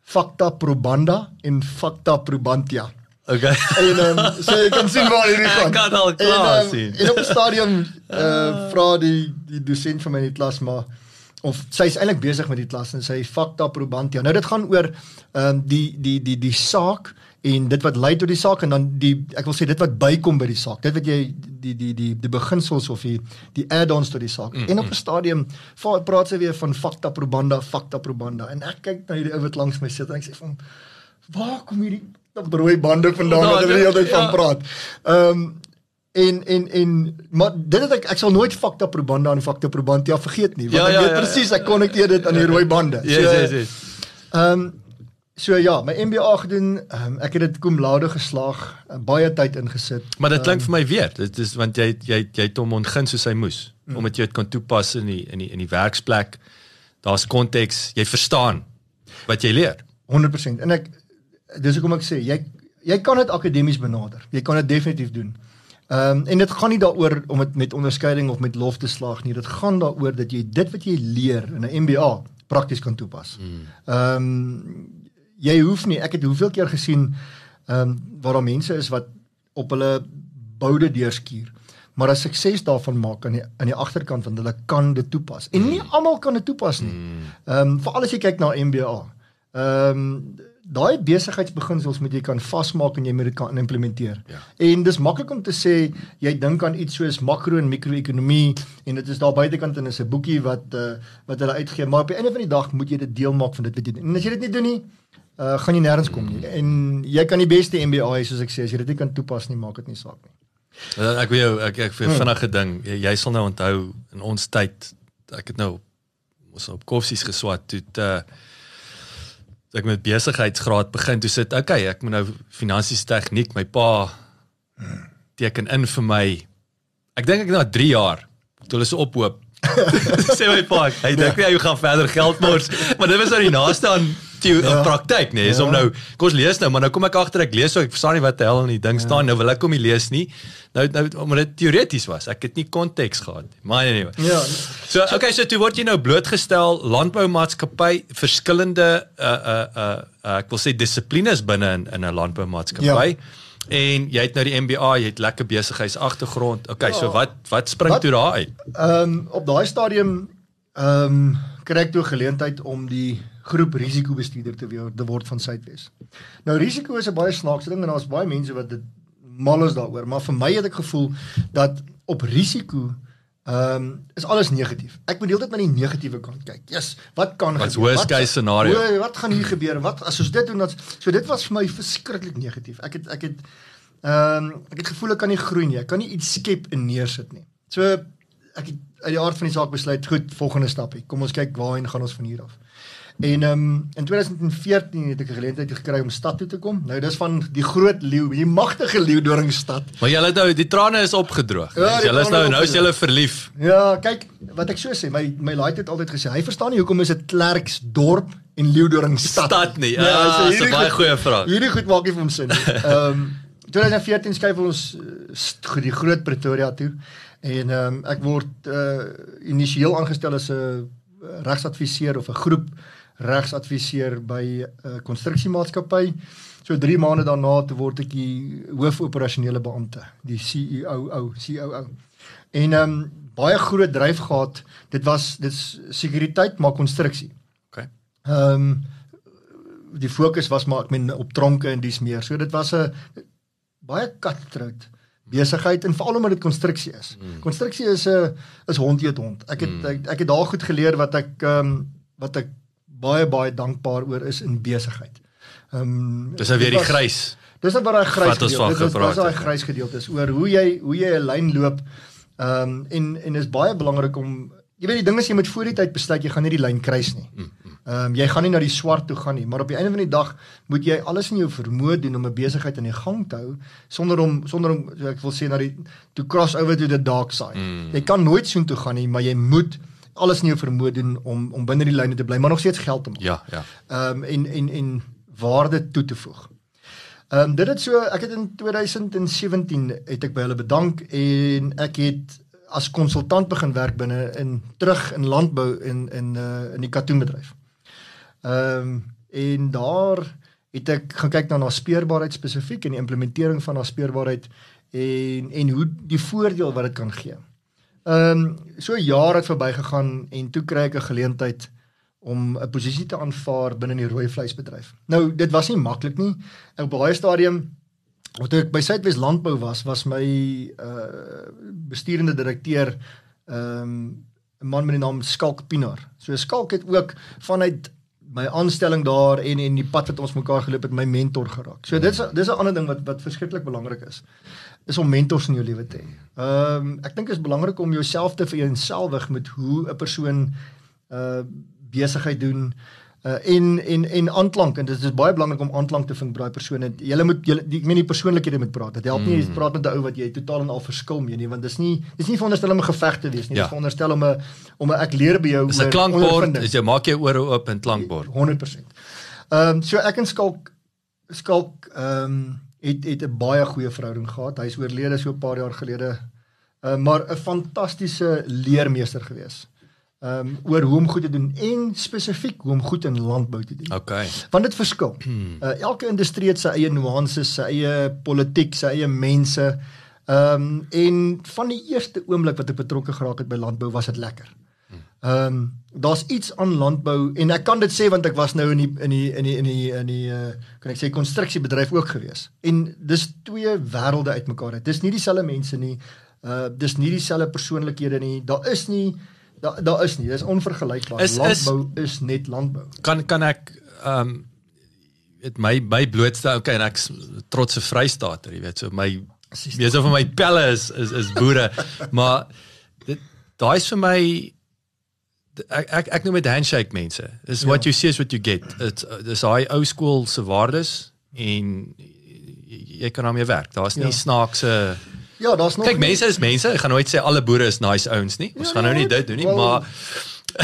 Facta Probanda en Facta Probantia. Okay. En um, so jy kan sien waar hierdie Ek gaan. kan al klaar en, sien. En op die stadium uh vra die die dosent vir my in die klas maar of sy is eintlik besig met die klas en sy Facta Probantia. Nou dit gaan oor ehm um, die die die die saak en dit wat lei tot die saak en dan die ek wil sê dit wat bykom by die saak. Dit wat jy die die die die beginsels of die die add-ons tot die saak. Mm, en op 'n stadium va- praat sy weer van Facta Probanda, Facta Probanda en ek kyk na hierdie ou wat langs my sit en ek sê van waar kom hierdie rooi bande vandaan wat hulle die hele tyd van Ja. praat. Ehm um, en en en maar dit het ek ek sal nooit Facta Probanda en Facta Probantia vergeet nie want Ja, ek ja, weet ja, ja. presies ek konnekteer dit aan die rooi bande. Yes, yes, yes. Ehm um, so ja, my MBA gedoen, um, ek het dit cum laude geslaag, uh, baie tyd ingesit. Maar dit klink vir my weer. Dit is want jy jy jy het hom ontgin soos hy moes mm. omdat jy dit kan toepas in die in die in die werksplek. Daar's konteks, jy verstaan wat jy leer. 100% en ek dis hoekom ek sê jy jy kan dit akademies benader. Jy kan dit definitief doen. Ehm um, en dit gaan nie daaroor om dit met onderskeiding of met lof te slaag nie. Dit gaan daaroor dat jy dit wat jy leer in 'n MBA prakties kan toepas. Ehm um, jy hoef nie ek het hoeveel keer gesien ehm um, waar daar mense is wat op hulle boude deurskuur maar 'n sukses daarvan maak aan die aan die agterkant want hulle kan dit toepas. En nie almal kan dit toepas nie. Ehm um, veral as jy kyk na MBA. Ehm um, daai besigheidsbeginsels moet jy kan vasmaak en jy moet dit kan implementeer. Ja. En dis maklik om te sê jy dink aan iets soos makro en mikro-ekonomie en dit is daar buitekant is 'n boekie wat uh, wat hulle uitgee, maar op die einde van die dag moet jy dit deel maak van dit wat jy doen. En as jy dit nie doen nie, uh, gaan jy nêrens kom nie. En jy kan die beste MBA hê soos ek sê, as jy dit nie kan toepas nie, maak dit nie saak nie. Uh, Ek wil jou ek ek vir Hmm. vinnige ding. Jy, jy sal nou onthou in ons tyd ek het nou ons op koffsies geswat toe uh toe ek met besigheidsgraad begin toe sit okay ek moet nou finansies tegniek my pa teken in vir my. Ek dink ek na 3 jaar toe hulle se ophoop. Sê my pa hy dink nie hy gaan verder geld mors. Maar dit was nou die naaste aan die ja. praktyk nê nee, is Ja. om nou kom ons lees nou maar nou kom ek agter ek lees so ek verstaan nie wat die hel in die ding staan nou wil ek kom nie lees nie nou nou omdat dit teoreties was ek het nie konteks gehad nie maar anyway Ja. So okay, so toe word jy nou blootgestel landboumaatskappy verskillende uh uh uh, uh ek wil sê dissiplines binne in in 'n landboumaatskappy. Ja. En jy het nou die MBA, jy het lekker besigheidsagtergrond. Okay, so Ja. wat wat spring Wat- toe daar uit? Ehm um, op daai stadium ehm um, kry ek toe geleentheid om die groep risikobestuurder te weer te word van Suidwes. Nou risiko is 'n baie snaakse ding en daar's baie mense wat dit mal is daaroor, maar vir my het ek gevoel dat op risiko ehm um, is alles negatief. Ek moet heeltyd na die negatiewe kant kyk. Yes, wat kan Wat's gebeur? worst case scenario? Hoe, wat gaan hier gebeur? Wat as ons dit doen dat so dit was vir my verskriklik negatief. Ek het ek het ehm um, ek het gevoel ek kan nie groei nie. Ek kan nie iets skep en neersit nie. So ek het uit die aard van die saak besluit, goed, volgende stapie. Kom ons kyk waarheen gaan ons van hier af. En ehm um, in 2014 het ek 'n geleentheid gekry om stad toe te kom. Nou dis van die groot leeu, die magtige leeudoringstad. Maar julle nou die trane is opgedroog. Ja, julle is nou nou is julle verlief. Ja, kyk, wat ek so sê, my my laaite het altyd gesê, hy verstaan nie hoekom is dit Klerksdorp en Leeudoringstad. Stad nie. Ja, Ah, so dis 'n hierdie baie goed- goeie vraag. Hierdie goed maak nie vir hom sin nie. Ehm um, 2014 skuif ons uh, st- die groot Pretoria toe en ehm um, ek word uh, initieel aangestel as 'n uh, regsadviseur of 'n groep regsadviseur by 'n uh, konstruksiemaatskappy. So 3 maande daarna toe word ek die hoofoperasionele beampte, die CEO ou COO. En ehm um, baie groot dryf gehad. Dit was dit's sekuriteit maar konstruksie. Okay. Ehm um, die fokus was maar ek meen op tronke en dis meer. So dit was 'n baie cutthroat besigheid en veral omdat dit konstruksie is. Mm. Konstruksie is 'n is hond eet hond. Ek het mm. ek, ek het daar goed geleer wat ek ehm um, wat ek baie baie dankbaar oor is in besigheid. Ehm um, Dis nou weer die was- grys. Dis net waar daai grys gedeelte is. Dis gepraat daai grys gedeelte is oor hoe jy hoe jy 'n lyn loop. Ehm um, en en is baie belangrik om jy weet die ding is jy moet voor die tyd besluit jy gaan nie die lyn kruis nie. Ehm um, jy gaan nie na die swart toe gaan nie, maar op die einde van die dag moet jy alles in jou vermoë doen om 'n besigheid aan die gang te hou sonder om sonder om ek wil sê na die to cross over to the dark side. Mm. Jy kan nooit soontoe gaan nie, maar jy moet alles in jou vermoë doen om om binne die lyne te bly, maar nog steeds geld te maak Ja, ja. ehm um, en en en waarde toe te voeg. Ehm um, dit het so ek het in 2017 het ek by hulle bedank en ek het as konsultant begin werk binne in terug in landbou in in uh, in die katoenbedryf. Ehm um, en daar het ek gaan kyk na na speurbaarheid spesifiek en die implementering van na speurbaarheid en en hoe die voordeel wat dit kan gee. Ehm um, so 'n jaar het verbygegaan en toe kry ek 'n geleentheid om 'n posisie te aanvaar binne die rooi vleisbedryf. Nou, dit was nie maklik nie. Ek op baie stadium wat ek by Suidwes Landbou was, was my uh besturende direkteur ehm um, 'n man met die naam Skalk Pinaar. So Skalk het ook vanuit my aanstelling daar en en die pad wat ons mekaar geloop het my mentor geraak. So dit is dis 'n ander ding wat wat verskriklik belangrik is. Is om mentors in jou lewe te hê. Ehm um, ek dink dit is belangrik om jouself te vereenselwig met hoe 'n persoon uh besigheid doen uh en en en aanklank en dit is baie belangrik om aanklank te vind by daai persone. Jy moet jy ek meen die persoonlikhede moet praat. Dit help nie jy praat met 'n ou wat jy totaal en al verskil mee nie want dis nie dis nie veronderstel om 'n geveg te wees nie. Ja. Dis veronderstel om 'n om 'n ek leer by jou. Dis 'n klankbord. Is jy maak jou ore oop en klankbord. 100%. Ehm um, so ek en Skalk Skalk ehm um, het het 'n baie goeie verhouding gehad. Hy's oorlede so 'n paar jaar gelede. Uh, maar 'n fantastiese leermeester gewees ehm um, oor hoe om goed te doen en spesifiek hoe om goed in landbou te doen. Okay. Want dit verskil. Uh, elke industrie het sy eie nuances, sy eie politiek, sy eie mense. Ehm um, en van die eerste oomblik wat ek betrokke geraak het by landbou was dit lekker. Ehm um, daar's iets aan landbou en ek kan dit sê want ek was nou in die in die in die in die in die uh, kan ek sê konstruksiebedryf ook gewees. En dis twee wêrelde uitmekaar uit. Dis nie dieselfde mense nie. Uh dis nie dieselfde persoonlikhede nie. Daar is nie Daar daar is nie, dis onvergelykbaar. Is, landbou is, is net landbou. Kan kan ek ehm um, dit my my blootstel okay en ek trotse Vrystaat, jy weet, so my so van my pelle is is is boere, maar dit daai is vir my ek ek ek noem dit handshake mense. Is ja. what you see is what you get. Dit dis daai ou skool se waardes en jy kan daarmee werk. Daar's nie ja. snaakse Ja, daar's nog Kyk, mense is mense. Ek gaan nooit sê alle boere is nice ouens nie. Ons ja, gaan nou nie dit doen nie, well, maar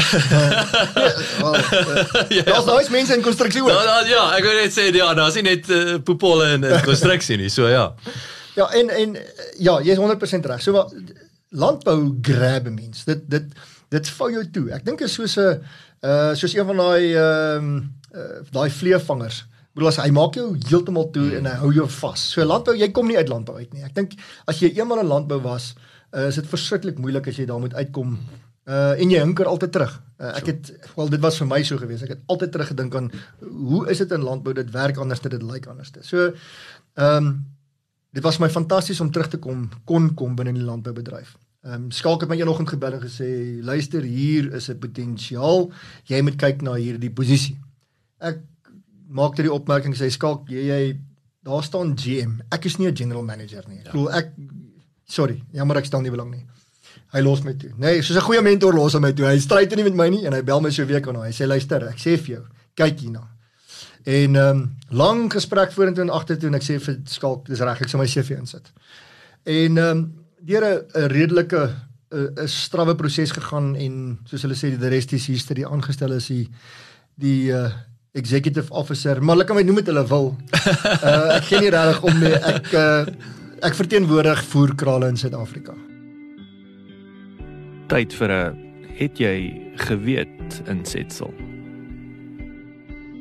ja, daar's nice mense in konstruksie ook. Ja, ja, ek wil net sê ja, daar's nie net uh, poepole in, in konstruksie nie, so ja. Ja, en en ja, jy's 100% reg. So wat landbou grab mense. Dit dit dit vou jou toe. Ek dink is soos 'n uh soos een van daai ehm um, uh, daai vleevangers. Uh bedoel as hy maak jou heeltemal toe en hy hou jou vas. So landbou, jy kom nie uit landbou uit nie. Ek dink as jy eenmal in landbou was, uh, is dit verskriklik moeilik as jy daar moet uitkom. Uh en jy hinker altyd terug. Uh, ek het wel dit was vir my so gewees. Ek het altyd teruggedink aan hoe is dit in landbou? Dit werk anders, dit lyk anders. So ehm um, dit was my fantasties om terug te kom kon kom binne die landboubedryf. Ehm um, skalk het my eendag gebel en gesê luister hier is 'n potensiaal. Jy moet kyk na hierdie posisie. Ek maak dit die opmerking sê skalk jy, jy daar staan GM. Ek is nie 'n general manager nie. Ek bedoel ja. ek sorry, jammer ek stel nie belang nie. Hy los my toe. Nee, soos 'n goeie mentor los hy my toe. Hy stry toe nie met my nie en hy bel my so week aan hom. Hy sê luister, ek sê vir jou, kyk hierna. En ehm um, lang gesprek vorentoe en agtertoe en ek sê vir skalk, dis reg, ek sal my CV insit. En ehm um, deur 'n redelike 'n strawwe proses gegaan en soos hulle sê die rest is history aangestel is die die uh, executive officer, maar hulle kan my noem wat hulle wil. Uh ek ken nie regtig om nie. Ek uh ek verteenwoordig voerkrale in Suid-Afrika. Tyd vir 'n het jy geweet insetsel.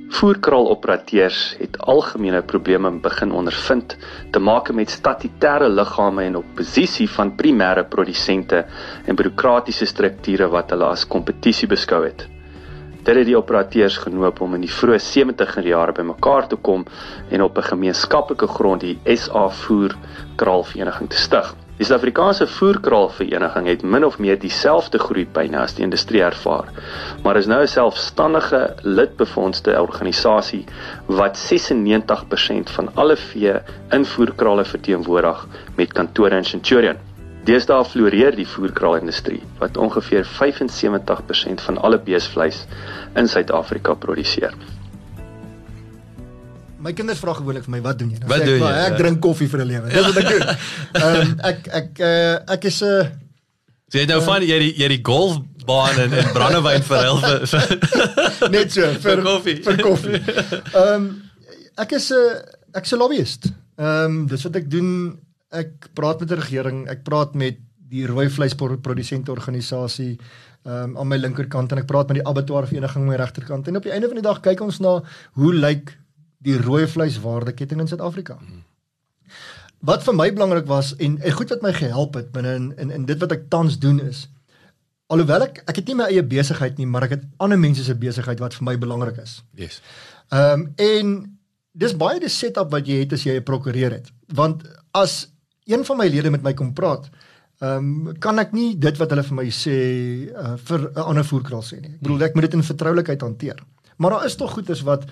Voerkraaloperateurs het algemene probleme begin ondervind te maak met statutêre liggame en oppositie van primêre produsente en bureaukratiese strukture wat hulle as kompetisie beskou het. Dit het die operateurs genoop om in die vroeë 70er jare bymekaar te kom en op 'n gemeenskaplike grond die SA Voer Kraalvereniging te stig. Die Suid-Afrikaanse Voerkraalvereniging het min of meer dieselfde groeipyne as die industrie ervaar, maar is nou 'n selfstandige lidbefondste organisasie wat 96% van alle vee invoerkrale verteenwoordig met kantore in Centurion. Deesdae floreer die voerkraalindustrie wat ongeveer 75% van alle beesvleis in Suid-Afrika produseer. My kinders vra gewoonlik vir my, "Wat doen jy?" Nou wat doen ek, jy? Ek ja. drink koffie vir 'n lewe. Dis wat ek doen. Ehm um, ek ek uh, ek is 'n uh, So jy nou uh, van jy die jy die golfbaan en en brandewyn verhel vir, vir net so vir, vir koffie. Vir koffie. Ehm um, ek is 'n uh, ek's 'n lobbyist. Ehm um, dis wat ek doen ek praat met die regering, ek praat met die rooi vleisprodusente organisasie. um, aan my linkerkant en ek praat met die abattoir vereniging aan my regterkant en op die einde van die dag kyk ons na hoe lyk die rooi vleiswaardeketting in Suid-Afrika. Wat vir my belangrik was en, en goed wat my gehelp het binne in, in in dit wat ek tans doen is alhoewel ek ek het nie my eie besigheid nie, maar ek het ander mense se besigheid wat vir my belangrik is. Yes. Ehm um, en dis baie die setup wat jy het as jy 'n prokureur het. Want as een van my lede met my kom praat, ehm um, kan ek nie dit wat hulle vir my sê uh, vir 'n ander voerkraal sê nie. Ek bedoel ek moet dit in vertroulikheid hanteer. Maar daar is tog goeders wat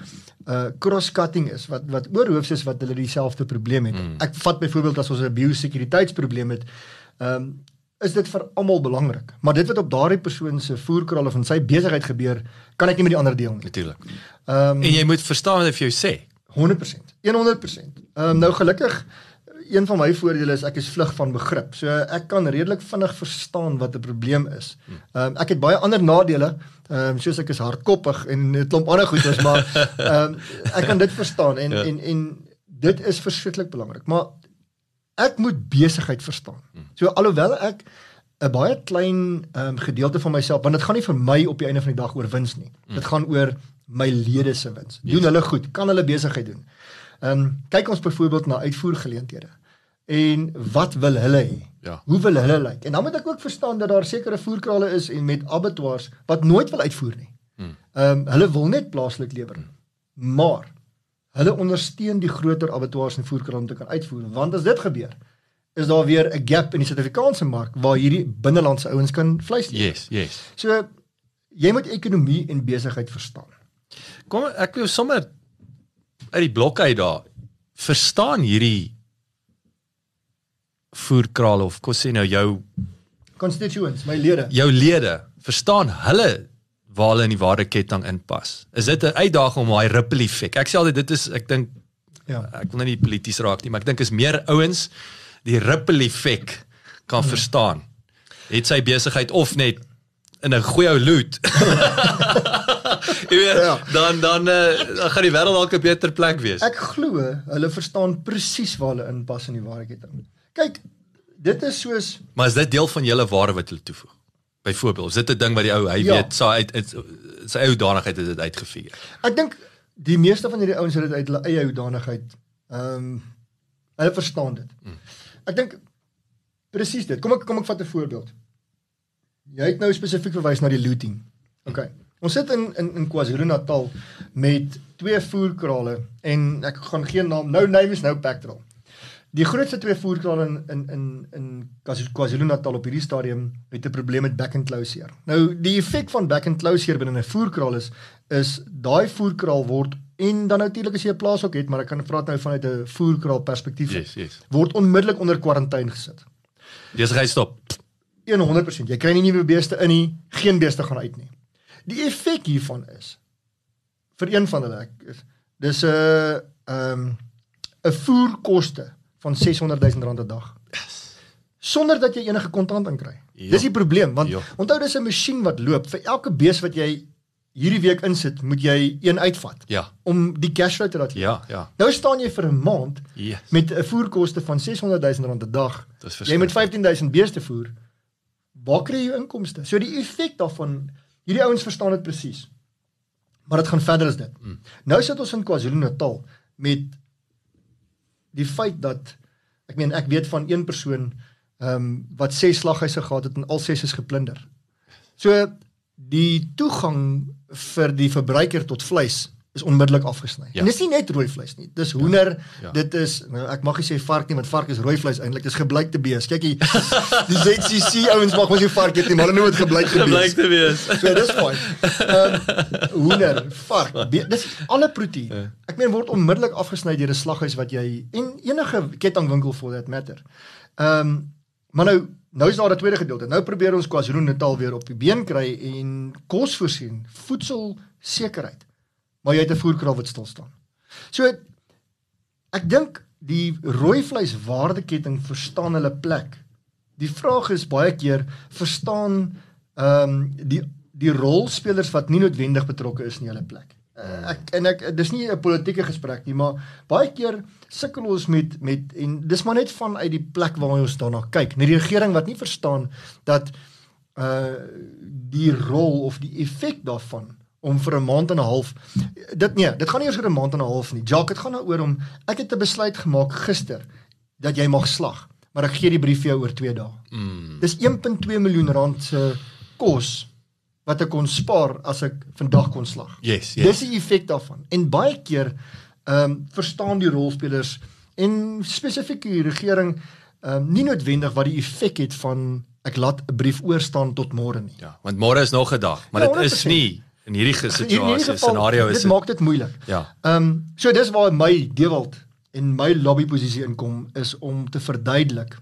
uh cross-cutting is, wat wat oorhoofs is wat hulle dieselfde probleem het. Mm. Ek vat byvoorbeeld as ons 'n biosekuriteitsprobleem het, ehm um, is dit vir almal belangrik. Maar dit wat op daardie persoon se voerkraal of in sy besigheid gebeur, kan ek nie met die ander deel nie. Natuurlik. Ehm um, En jy moet verstaan wat ek vir jou sê. 100%. 100%. Ehm um, nou gelukkig een van my voordele is ek is vlug van begrip. So ek kan redelik vinnig verstaan wat 'n probleem is. Ehm um, ek het baie ander nadele, ehm um, soos ek is hardkoppig en 'n klomp ander goeders, maar ehm um, ek kan dit verstaan en ja. en en dit is verskriklik belangrik. Maar ek moet besigheid verstaan. So alhoewel ek 'n baie klein ehm um, gedeelte van myself, want dit gaan nie vir my op die einde van die dag oor wins nie. Dit gaan oor my lede se wins. Doen hulle goed, kan hulle besigheid doen. Ehm um, kyk ons byvoorbeeld na uitvoergeleenthede. En wat wil hulle hê? Ja. Hoe wil hulle lyk? En dan moet ek ook verstaan dat daar sekere voerkrale is en met abattoirs wat nooit wil uitvoer nie. Ehm um, hulle wil net plaaslik lewer. Maar hulle ondersteun die groter abattoirs en voerkrale om te kan uitvoer. Want as dit gebeur, is daar weer 'n gap in die Suid-Afrikaanse mark waar hierdie binnelandse ouens kan vleis lewer. Yes, yes. So jy moet ekonomie en besigheid verstaan. Kom ek wil sommer uit die blok uit daar verstaan hierdie voerkraal of kos sê nou jou Constituents, my lede. jou lede verstaan hulle waar hulle in die waardeketting inpas. Is dit 'n uitdaging om daai ripple effek? Ek sê altyd dit is ek dink Ja. ek wil nou nie polities raak nie, maar ek dink is meer ouens die ripple effek kan hmm. verstaan. Het sy besigheid of net in 'n goeie ou loot. Jy weet, Ja. dan dan uh, dan gaan die wêreld dalk 'n beter plek wees. Ek glo hulle verstaan presies waar hulle inpas in die waarheidketting. Kyk, dit is soos Maar is dit deel van julle ware wat hulle toevoeg? Byvoorbeeld, is dit 'n ding wat die ou hy Ja. weet, sy uit, uit sy eie danigheid het dit uitgefigure. ek dink die meeste van hierdie ouens het dit uit hulle eie hoedanigheid. Ehm um, hulle verstaan dit. Ek dink presies dit. Kom ek kom ek vat 'n voorbeeld. Jy het nou spesifiek verwys na die looting. OK. Ons sit in in in KwaZulu-Natal met twee voerkrale en ek gaan geen naam nou name is nou Pactrol. Die grootste twee voerkrale in in in in KwaZulu- KwaZulu-Natal op hierdie stadium het 'n probleem met back and closure. Nou die effek van back and closure binne 'n voerkraal is is daai voerkraal word en dan natuurlik as jy 'n plaas ook het, maar ek kan praat nou vanuit 'n voerkraal perspektief. Yes, yes. Word onmiddellik onder kwarantyne gesit. Besigheid stop. 100%. Jy kry nie nuwe beeste in nie, geen beeste gaan uit nie. Die effek hiervan is vir een van hulle ek is dis 'n ehm um, 'n voerkoste van 600 000 rand 'n dag. Sonder dat jy enige kontant inkry. Ja. Dis die probleem want Ja. onthou dis 'n masjien wat loop. Vir elke bees wat jy hierdie week insit, moet jy een uitvat Ja. om die cashflow te laat loop. Ja, ja. Nou staan jy vir 'n maand Yes. met 'n voerkoste van 600 000 rand 'n dag. Jy moet 15000 beeste voer. Waar kry jy inkomste? So die effek daarvan, hierdie ouens verstaan dit presies. Maar dit gaan verder as dit. Mm. Nou sit ons in KwaZulu-Natal met die feit dat ek meen ek weet van een persoon ehm um, wat ses slaghuise gehad het en al ses is geplunder. So die toegang vir die verbruiker tot vleis is onmiddellik afgesny. Ja. En dis nie net rooi vleis nie. Dis hoender, Ja. dit is nou ek mag nie sê vark nie want vark is rooi vleis eintlik. Dis gebleikte bees. Kyk hier. Die ZCC ouens mag mos nie vark eet nie, maar hulle noem dit gebleikte bees. te wees. So dis fyn. Ehm hoender, vark, be- dis alle proteïen. Ek meen word onmiddellik afgesny deur 'n slaghuis wat jy en enige kettingwinkel for that matter. Ehm maar nou nou is daar 'n tweede gedeelte. Nou probeer ons KwaZulu-Natal weer op die been kry en kos voorsien, voedselsekerheid. Maar jy het 'n voerkraal wat stil staan. So ek dink die rooi vleis waardeketting verstaan hulle plek. Die vraag is baie keer verstaan ehm um, die die rolspelers wat nie noodwendig betrokke is in hulle plek. Uh, ek en ek dis nie 'n politieke gesprek nie, maar baie keer sukkel ons met met en dis maar net vanuit die plek waar ons daarna kyk. Nie die regering wat nie verstaan dat uh die rol of die effek daarvan om vir 'n maand en 'n half dit nee, dit gaan nie eers oor 'n maand en 'n half nie. Jacques, dit gaan daaroor om ek het 'n besluit gemaak gister dat jy mag slag, maar ek gee die brief vir jou oor 2 dae. Mm. Dis 1.2 miljoen rand se kos wat ek kon spaar as ek vandag kon slag. Yes, yes. Dis die effek daarvan. En baie keer ehm um, verstaan die rolspelers en spesifiek die regering ehm um, nie noodwendig wat die effek het van ek laat 'n brief oor staan tot môre nie. Ja, want môre is nog 'n dag, maar Ja, dit is 100%. nie in hierdie situasie scenario is dit maak dit moeilik. Ja. Ehm um, so dis waar my Dewald en my lobbyposisie inkom is om te verduidelik.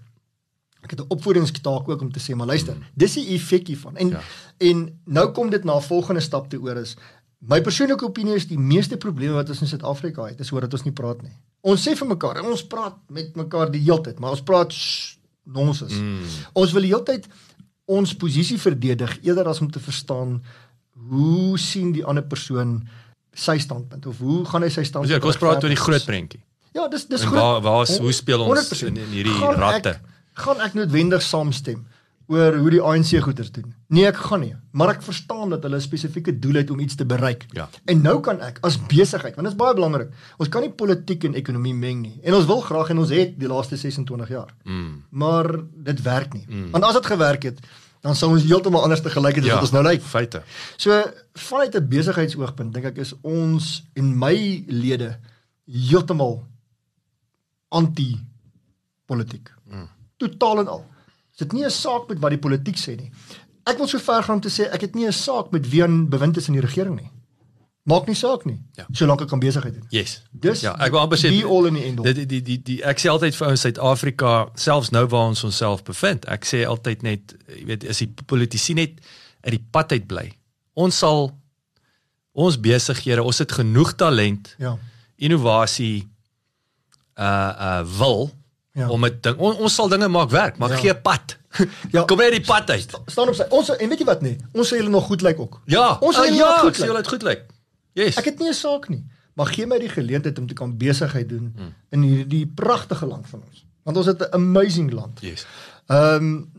Ek het 'n opvoedingstaak ook om te sê maar luister, dis die effek hiervan. En Ja. en nou kom dit na 'n volgende stap toe oor is my persoonlike opinie is die meeste probleme wat ons in Suid-Afrika het is oor dat ons nie praat nie. Ons sê vir mekaar, ons praat met mekaar die hele tyd, maar ons praat nonsens. Mm. Ons wil die hele tyd ons posisie verdedig eerder as om te verstaan hoe sien die ander persoon sy standpunt of hoe gaan hy sy standpunt ja, kom ons praat oor die groot prentjie. Ja, dis dis En groot. waar- waar is- hoe speel ons 100%. in- in hierdie Gaan ratte? Ek, gaan ek noodwendig saamstem oor hoe die ANC goeders doen? Nee, ek gaan nie, maar ek verstaan dat hulle 'n spesifieke doel het om iets te bereik. Ja. En nou kan ek as besigheid, want dit is baie belangrik. Ons kan nie politiek en ekonomie meng nie. En ons wil graag en ons het die laaste 26 jaar. Mm. Maar dit werk nie. Mm. Want as dit gewerk het, dan sou ons heeltemal anders te gelyk het as Ja, wat ons nou lyk. Feite. So vanuit 'n besigheidsoogpunt dink ek is ons en my lede heeltemal anti politiek. Mm. Totaal en al. Dit nie 'n saak met wat die politiek sê nie. Ek wil so ver gaan om te sê ek het nie 'n saak met wie aan bewind is in die regering nie. Maak nie saak nie. Ja. Solank ek kan besigheid doen. Yes. Dis ja, ek wil amper sê be all in the end. Dit die, die die die ek sê altyd vir ouens Suid-Afrika, selfs nou waar ons onsself bevind. Ek sê altyd net, jy weet, as die politici net uit die pad uit bly. Ons sal ons besighede, ons het genoeg talent, Ja. innovasie uh uh wil Ja. om dit ding on, ons sal dinge maak werk, maar Ja. gee pad. Ja. Kom net die pad uit. Staan op sy. Ons en weet jy wat nee? Ons sê julle nog goed lyk ook. Ja, Ons sê ah, julle ja, nog goed lyk. julle het goed lyk. Yes. Ek het nie 'n saak nie, maar gee my die geleentheid om te kan besigheid doen hmm. in hierdie pragtige land van ons. Want ons het 'n amazing land. yes. Ehm um,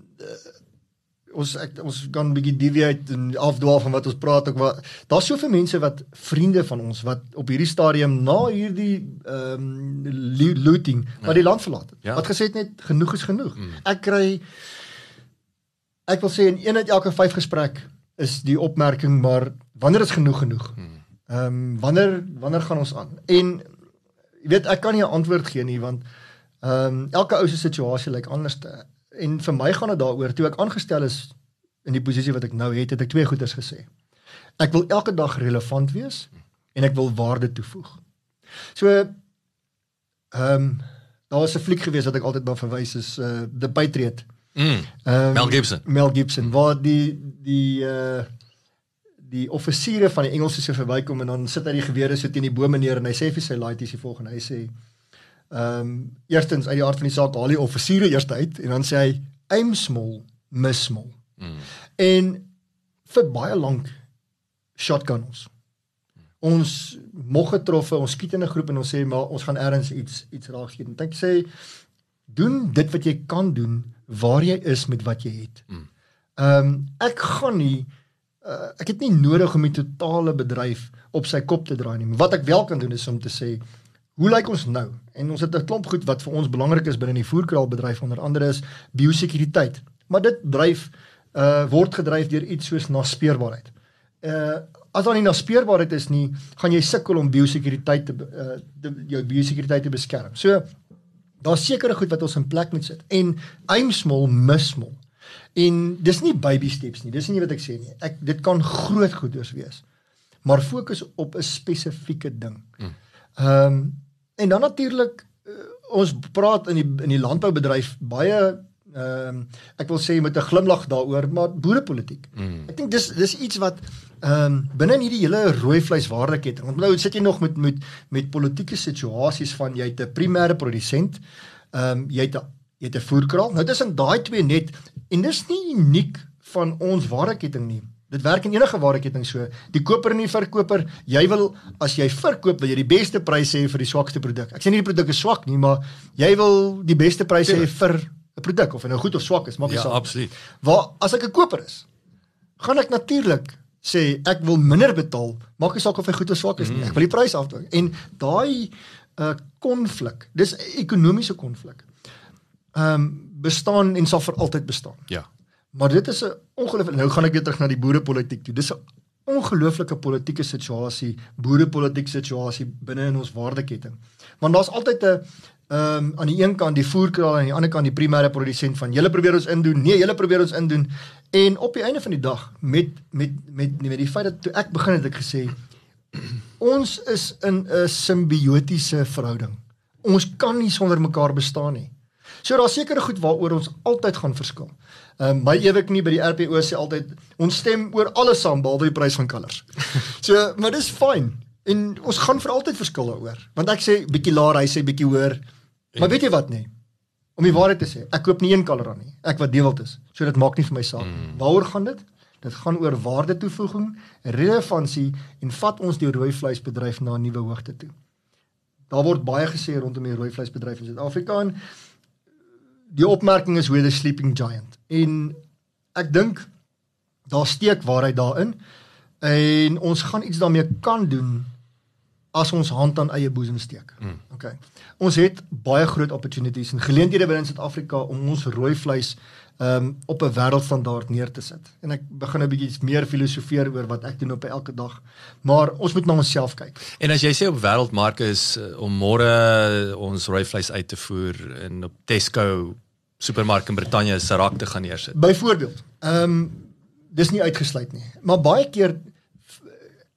ons ek, ons kan 'n bietjie deviate en afdwaal van wat ons praat ook wat daar's soveel mense wat vriende van ons wat op hierdie stadium na hierdie ehm um, looting ja. wat die land verlaat het. Ja. Wat gesê het net genoeg is genoeg. Mm. Ek kry ek wil sê in een uit elke 5 gesprek is die opmerking maar wanneer is genoeg genoeg? Ehm um, wanneer wanneer gaan ons aan? En jy weet ek kan nie 'n antwoord gee nie want ehm um, elke ou se situasie lyk anders. Te. En vir my gaan dit daaroor toe ek aangestel is in die posisie wat ek nou het, het ek twee goeders gesê. Ek wil elke dag relevant wees en ek wil waarde toevoeg. So ehm um, daar was 'n fliek gewees wat ek altyd na verwys is uh The Patriot. Mm. Um, Mel Gibson. Mel Gibson waar die die uh die offisiere van die Engelse se verbykom en dan sit hy die gewere so teen die bome neer en hy sê vir sy laities die volgende hy sê ehm um, eerstens uit die aard van die saak haal die offisiere eers uit en dan sê hy aim small miss small. Mm. En vir baie lank shotgun ons. Ons mog getroffe, ons skiet in 'n groep en ons sê maar ons gaan ergens iets iets raak skiet. En ek sê doen dit wat jy kan doen waar jy is met wat jy het. Ehm um, ek gaan nie uh, ek het nie nodig om die totale bedryf op sy kop te draai nie. Wat ek wel kan doen is om te sê hoe lyk ons nou? En ons het 'n klomp goed wat vir ons belangrik is binne die voerkraalbedryf onder andere is biosekuriteit. Maar dit dryf uh word gedryf deur iets soos naspeurbaarheid. Uh as daar nie naspeurbaarheid is nie, gaan jy sukkel om biosekuriteit te uh te, jou biosekuriteit te beskerm. So daar's sekere goed wat ons in plek moet sit en aim small miss small. En dis nie baby steps nie. Dis nie wat ek sê nie. Ek dit kan groot goeders wees. Maar fokus op 'n spesifieke ding. Ehm um, en dan natuurlik uh, ons praat in die in die landboubedryf baie ehm um, ek wil sê met 'n glimlag daaroor, maar boerepolitiek. Mm. Ek dink dis dis iets wat ehm um, binne in hierdie hele rooi vleiswaardeketting. Want nou sit jy nog met met met politieke situasies van jy het 'n primêre produsent, ehm um, jy het 'n jy het 'n voerkraal. Nou tussen daai twee net en dis nie uniek van ons waardeketting nie. Dit werk in enige waardeketting so. Die koper en die verkoper, jy wil as jy verkoop, wil jy die beste prys hê vir die swakste produk. Ek sê nie die produk is swak nie, maar jy wil die beste prys hê vir 'n produk of hy nou goed of swak is, maak nie Ja, saak. absoluut. Waar as ek 'n koper is, gaan ek natuurlik sê ek wil minder betaal, maak nie saak of hy goed of swak is nie. Ek wil die prys afdwing. En daai uh konflik, dis 'n ekonomiese konflik. Ehm um, bestaan en sal vir altyd bestaan. Ja. Maar dit is 'n ongelooflike nou gaan ek weer terug na die boerepolitiek toe. Dis 'n ongelooflike politieke situasie, boerepolitieke situasie binne in ons waardeketting. Want daar's altyd 'n ehm um, aan die een kant die voerkraal en aan die ander kant die primêre produsent van julle probeer ons indoen. Nee, julle probeer ons indoen. En op die einde van die dag met met met met die feit dat toe ek begin het ek gesê ons is in 'n simbiotiese verhouding. Ons kan nie sonder mekaar bestaan nie. So daar's sekere goed waaroor ons altyd gaan verskil. Ehm um, my ewig nie by die RPO sê altyd ons stem oor alles saam behalwe die prys van kalvers. so maar dis fyn. En ons gaan vir altyd verskil daaroor. Want ek sê bietjie laer, hy sê bietjie hoër. Maar weet jy wat nee? Om die waarheid te sê, ek koop nie een kalver aan nie. Ek wat deewald is. So dit maak nie vir my saak. Mm. Waaroor gaan dit? Dit gaan oor waarde toevoeging, relevantie en vat ons die rooi vleisbedryf na 'n nuwe hoogte toe. Daar word baie gesê rondom die rooi vleisbedryf in Suid-Afrika en die opmerking is we're the sleeping giant. En ek dink daar steek waarheid daarin en ons gaan iets daarmee kan doen as ons hand aan eie boesem steek. Mm. Okay. Ons het baie groot opportunities en geleenthede binne Suid-Afrika om ons rooi vleis um op 'n wêreldstandaard neer te sit. En ek begin 'n bietjie meer filosofeer oor wat ek doen op elke dag. Maar ons moet na onsself kyk. En as jy sê op wêreldmarke is uh, om môre ons rooi vleis uit te voer en op Tesco supermark in Brittanje se rak te gaan neersit. Byvoorbeeld, ehm um, dis nie uitgesluit nie. Maar baie keer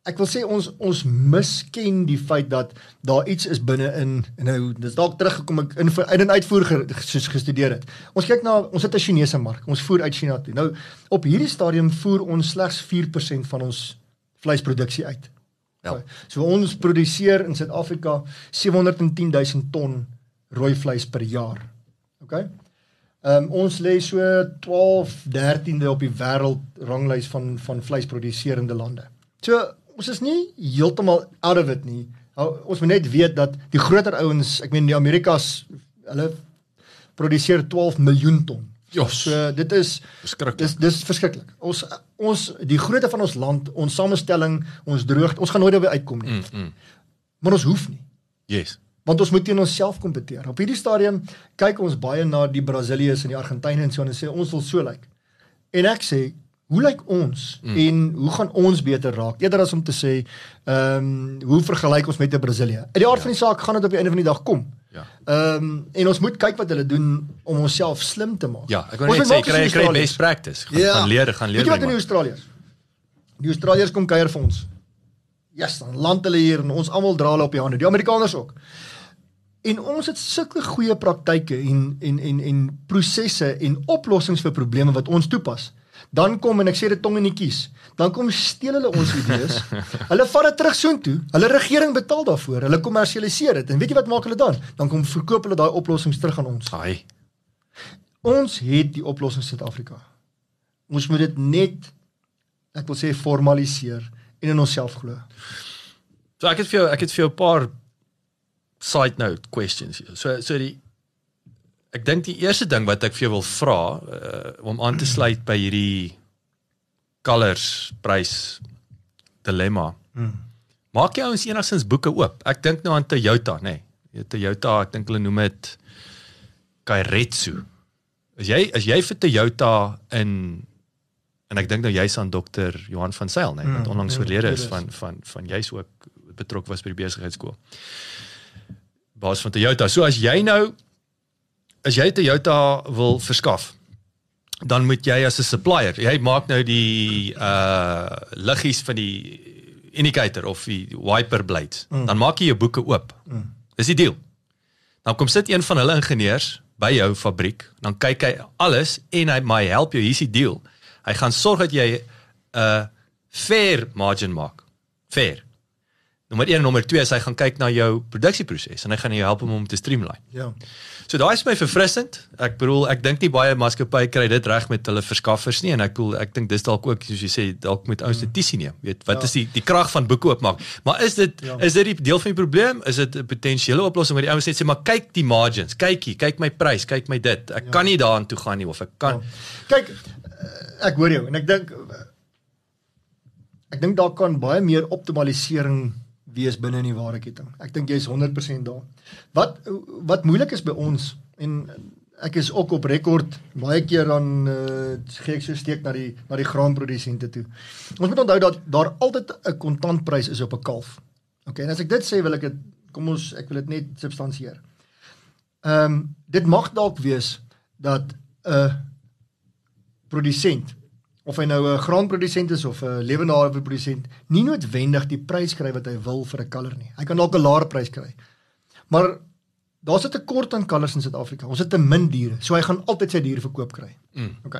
ek wil sê ons ons misken die feit dat daar iets is binne in en nou dis dalk teruggekom ek in in en uitvoer soos gestudeer het. Ons kyk na ons het 'n Chinese mark. Ons voer uit China toe. Nou op hierdie stadium voer ons slegs 4% van ons vleisproduksie uit. Ja. So ons produseer in Suid-Afrika 710 000 ton rooi vleis per jaar. OK? Ehm um, ons lê so 12 13de op die wêreld ranglys van van vleisproduserende lande. So ons is nie heeltemal out of it nie. Ons moet net weet dat die groter ouens, ek meen die Amerikas, hulle produseer 12 miljoen ton. Jos. So dit is. Dis dis verskriklik. Ons ons die grootte van ons land, ons samestelling, ons droogte, ons gaan nooit daarby uitkom nie. Mm, mm. Maar ons hoef nie Yes. Want ons moet teen onsself kompeteer. Op hierdie stadium kyk ons baie na die Brasiliërs en die Argentynë en so en sê ons wil so lyk. En ek sê, hoe lyk ons mm. en hoe gaan ons beter raak? Eerder as om te sê, ehm um, hoe vergelyk ons met 'n Brasilië? Uit die aard ja. van die saak gaan dit op die einde van die dag kom. Ja. Ehm um, en ons moet kyk wat hulle doen om onsself slim te maak. Ja, ek wil Ons net moet sê kry kry best practice. Gaan, ja. gaan leer, gaan leer. Weet jy wat doen by die Australiërs? Die Australiërs kom kuier vir ons. Ja, yes, dan land hulle hier en ons almal dra hulle op die hande. Die Amerikaners ook. En ons het sulke goeie praktyke en en en en prosesse en oplossings vir probleme wat ons toepas. Dan kom en ek sê dit tong in die kies. Dan kom steel hulle ons idees. hulle vat dit terug soontoe. Hulle regering betaal daarvoor. Hulle kommersialiseer dit. En weet jy wat maak hulle dan? Dan kom verkoop hulle daai oplossings terug aan ons. Haai. Ons het die oplossing in Suid-Afrika. Ons moet dit net ek wil sê formaliseer en in onsself glo. So ek het vir jou ek het vir jou 'n paar side note questions hier. So so die ek dink die eerste ding wat ek vir jou wil vra uh, om aan te sluit by hierdie colors prys dilemma. Hmm. Maak jy ons enigstens boeke oop? Ek dink nou aan Toyota, nê. Nee. Toyota, ek dink hulle noem dit Kairetsu. As jy as jy vir Toyota in en ek dink nou jy's aan dokter Johan van Sail, nê, nee, wat Mm, onlangs ja, oorlede is. van van van jy's ook betrokke was by die besigheidskool. Baas van Toyota. So as jy nou as jy Toyota wil verskaf, dan moet jy as 'n supplier, jy maak nou die uh liggies van die indicator of die wiper blades, mm. dan maak jy jou boeke oop. Mm. Dis die deal. Dan kom sit een van hulle ingenieurs by jou fabriek, dan kyk hy alles en hy my help jou, hier's die deal. Hy gaan sorg dat jy 'n uh, fair margin maak. Fair. Nommer 1 en nommer 2 is hy gaan kyk na jou produksieproses en hy gaan jou help om hom te streamline. Ja. So daai is my verfrissend. Ek bedoel ek dink nie baie maatskappye kry dit reg met hulle verskaffers nie en ek bedoel ek dink dis dalk ook soos jy sê dalk moet ouens dit tisie neem. Weet wat Ja. is die die krag van boeke oopmaak. Maar is dit Ja. is dit die deel van die probleem? Is dit 'n potensiële oplossing waar die ouens net sê maar kyk die margins, kyk hier, kyk my prys, kyk my dit. Ek kan nie daaraan toe gaan nie of ek kan Ja. Kyk, ek hoor jou en ek dink ek dink daar kan baie meer optimalisering wees binne in die waardeketting. Ek dink jy's 100% daar. Wat wat moeilik is by ons en ek is ook op rekord baie keer dan uh, ek so steek na die na die graanprodusente toe. Ons moet onthou dat daar altyd 'n kontantprys is op 'n kalf. OK, en as ek dit sê wil ek dit kom ons ek wil dit net substansieer. Ehm um, dit mag dalk wees dat 'n produsent of hy nou 'n graanprodusent is of 'n lewendige produsent nie noodwendig die prys kry wat hy wil vir 'n kalver nie. Hy kan dalk 'n laer prys kry. Maar daar's 'n tekort aan kalvers in Suid-Afrika. Ons het te min diere, so hy gaan altyd sy diere verkoop kry. Mm. OK.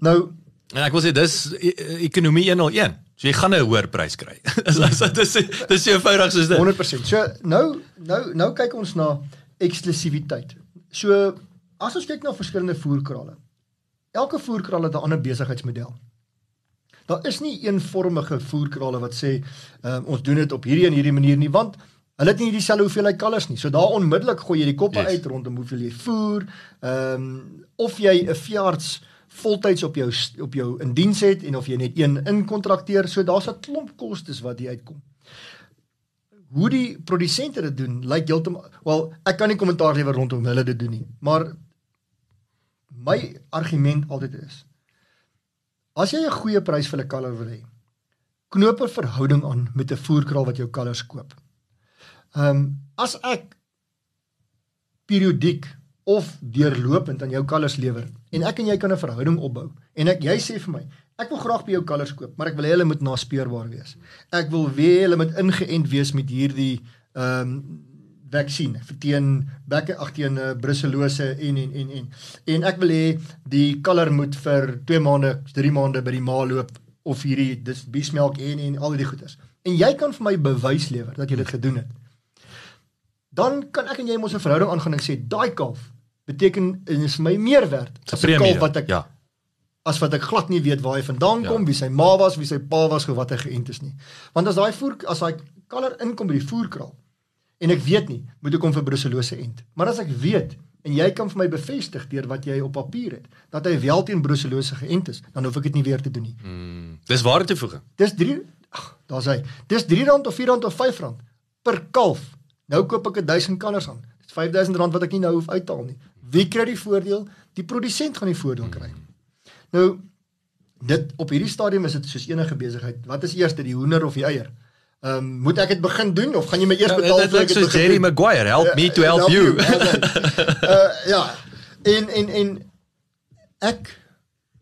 Nou En ek wil sê dis e- e- ekonomie 101. So jy gaan 'n hoër prys kry. dis dis dis dis so eenvoudig soos dit. 100%. So nou nou nou kyk ons na eksklusiwiteit. So as ons kyk na verskillende voerkrale. Elke voerkraal het 'n ander besigheidsmodel. Daar is nie eenvormige voerkrale wat sê um, ons doen dit op hierdie en hierdie manier nie want hulle het nie dieselfde hoeveelheid kalvers nie. So daar onmiddellik gooi jy die koppe Yes. uit rondom hoeveel jy voer, ehm um, of jy 'n veearts voltyds op jou op jou in diens het en of jy net een inkontrakteer. So daar's 'n klomp kostes wat hier uitkom hoe die produsente dit doen, lyk heeltemal wel, ek kan nie kommentaar lewer rondom hulle dit doen nie, maar my argument altyd is as jy 'n goeie prys vir 'n kalver wil hê, knoop 'n verhouding aan met 'n voerkraal wat jou kalvers koop. Ehm um, as ek periodiek of deurlopend aan jou kalvers lewer en ek en jy kan 'n verhouding opbou en ek jy sê vir my ek wil graag by jou kalvers koop maar ek wil hê hulle moet naspeurbaar wees. Ek wil hê hulle moet ingeënt wees met hierdie ehm um, vaksin teen bekke ag teen uh, bruselose en en en en en ek wil hê die kalver moet vir 2 maande, 3 maande by die ma loop of hierdie dis biesmelk en en al die goeders. En jy kan vir my bewys lewer dat jy dit gedoen het dan kan ek en jy mos 'n verhouding aangaan en ek sê daai kalf beteken en is my meer werd as 'n kalf wat ek ja. as wat ek glad nie weet waar hy vandaan Ja. kom, wie sy ma was, wie sy pa was, of wat hy geënt is nie. Want as daai voer as daai kaler inkom by die voerkraal en ek weet nie, moet ek hom vir bruselose ent. Maar as ek weet en jy kan vir my bevestig deur wat jy op papier het dat hy wel teen bruselose geënt is, dan hoef ek dit nie weer te doen nie. Mm, dis waarde toevoeging. Dis 3 ag, daar's hy. Dis R3 of R4 of R5 per kalf. Nou koop ek 1000 kalvers aan. Dis R5000 wat ek nie nou hoef uithaal nie. Wie kry die voordeel? Die produsent gaan die voordeel kry. Nou dit op hierdie stadium is dit soos enige besigheid. Wat is eers die hoender of die eier? Ehm um, moet ek dit begin doen of gaan jy my eers betaal Ja, dit lyk ek dit begin Jerry doen? Maguire, help me to Ja, help you. uh ja. En en en ek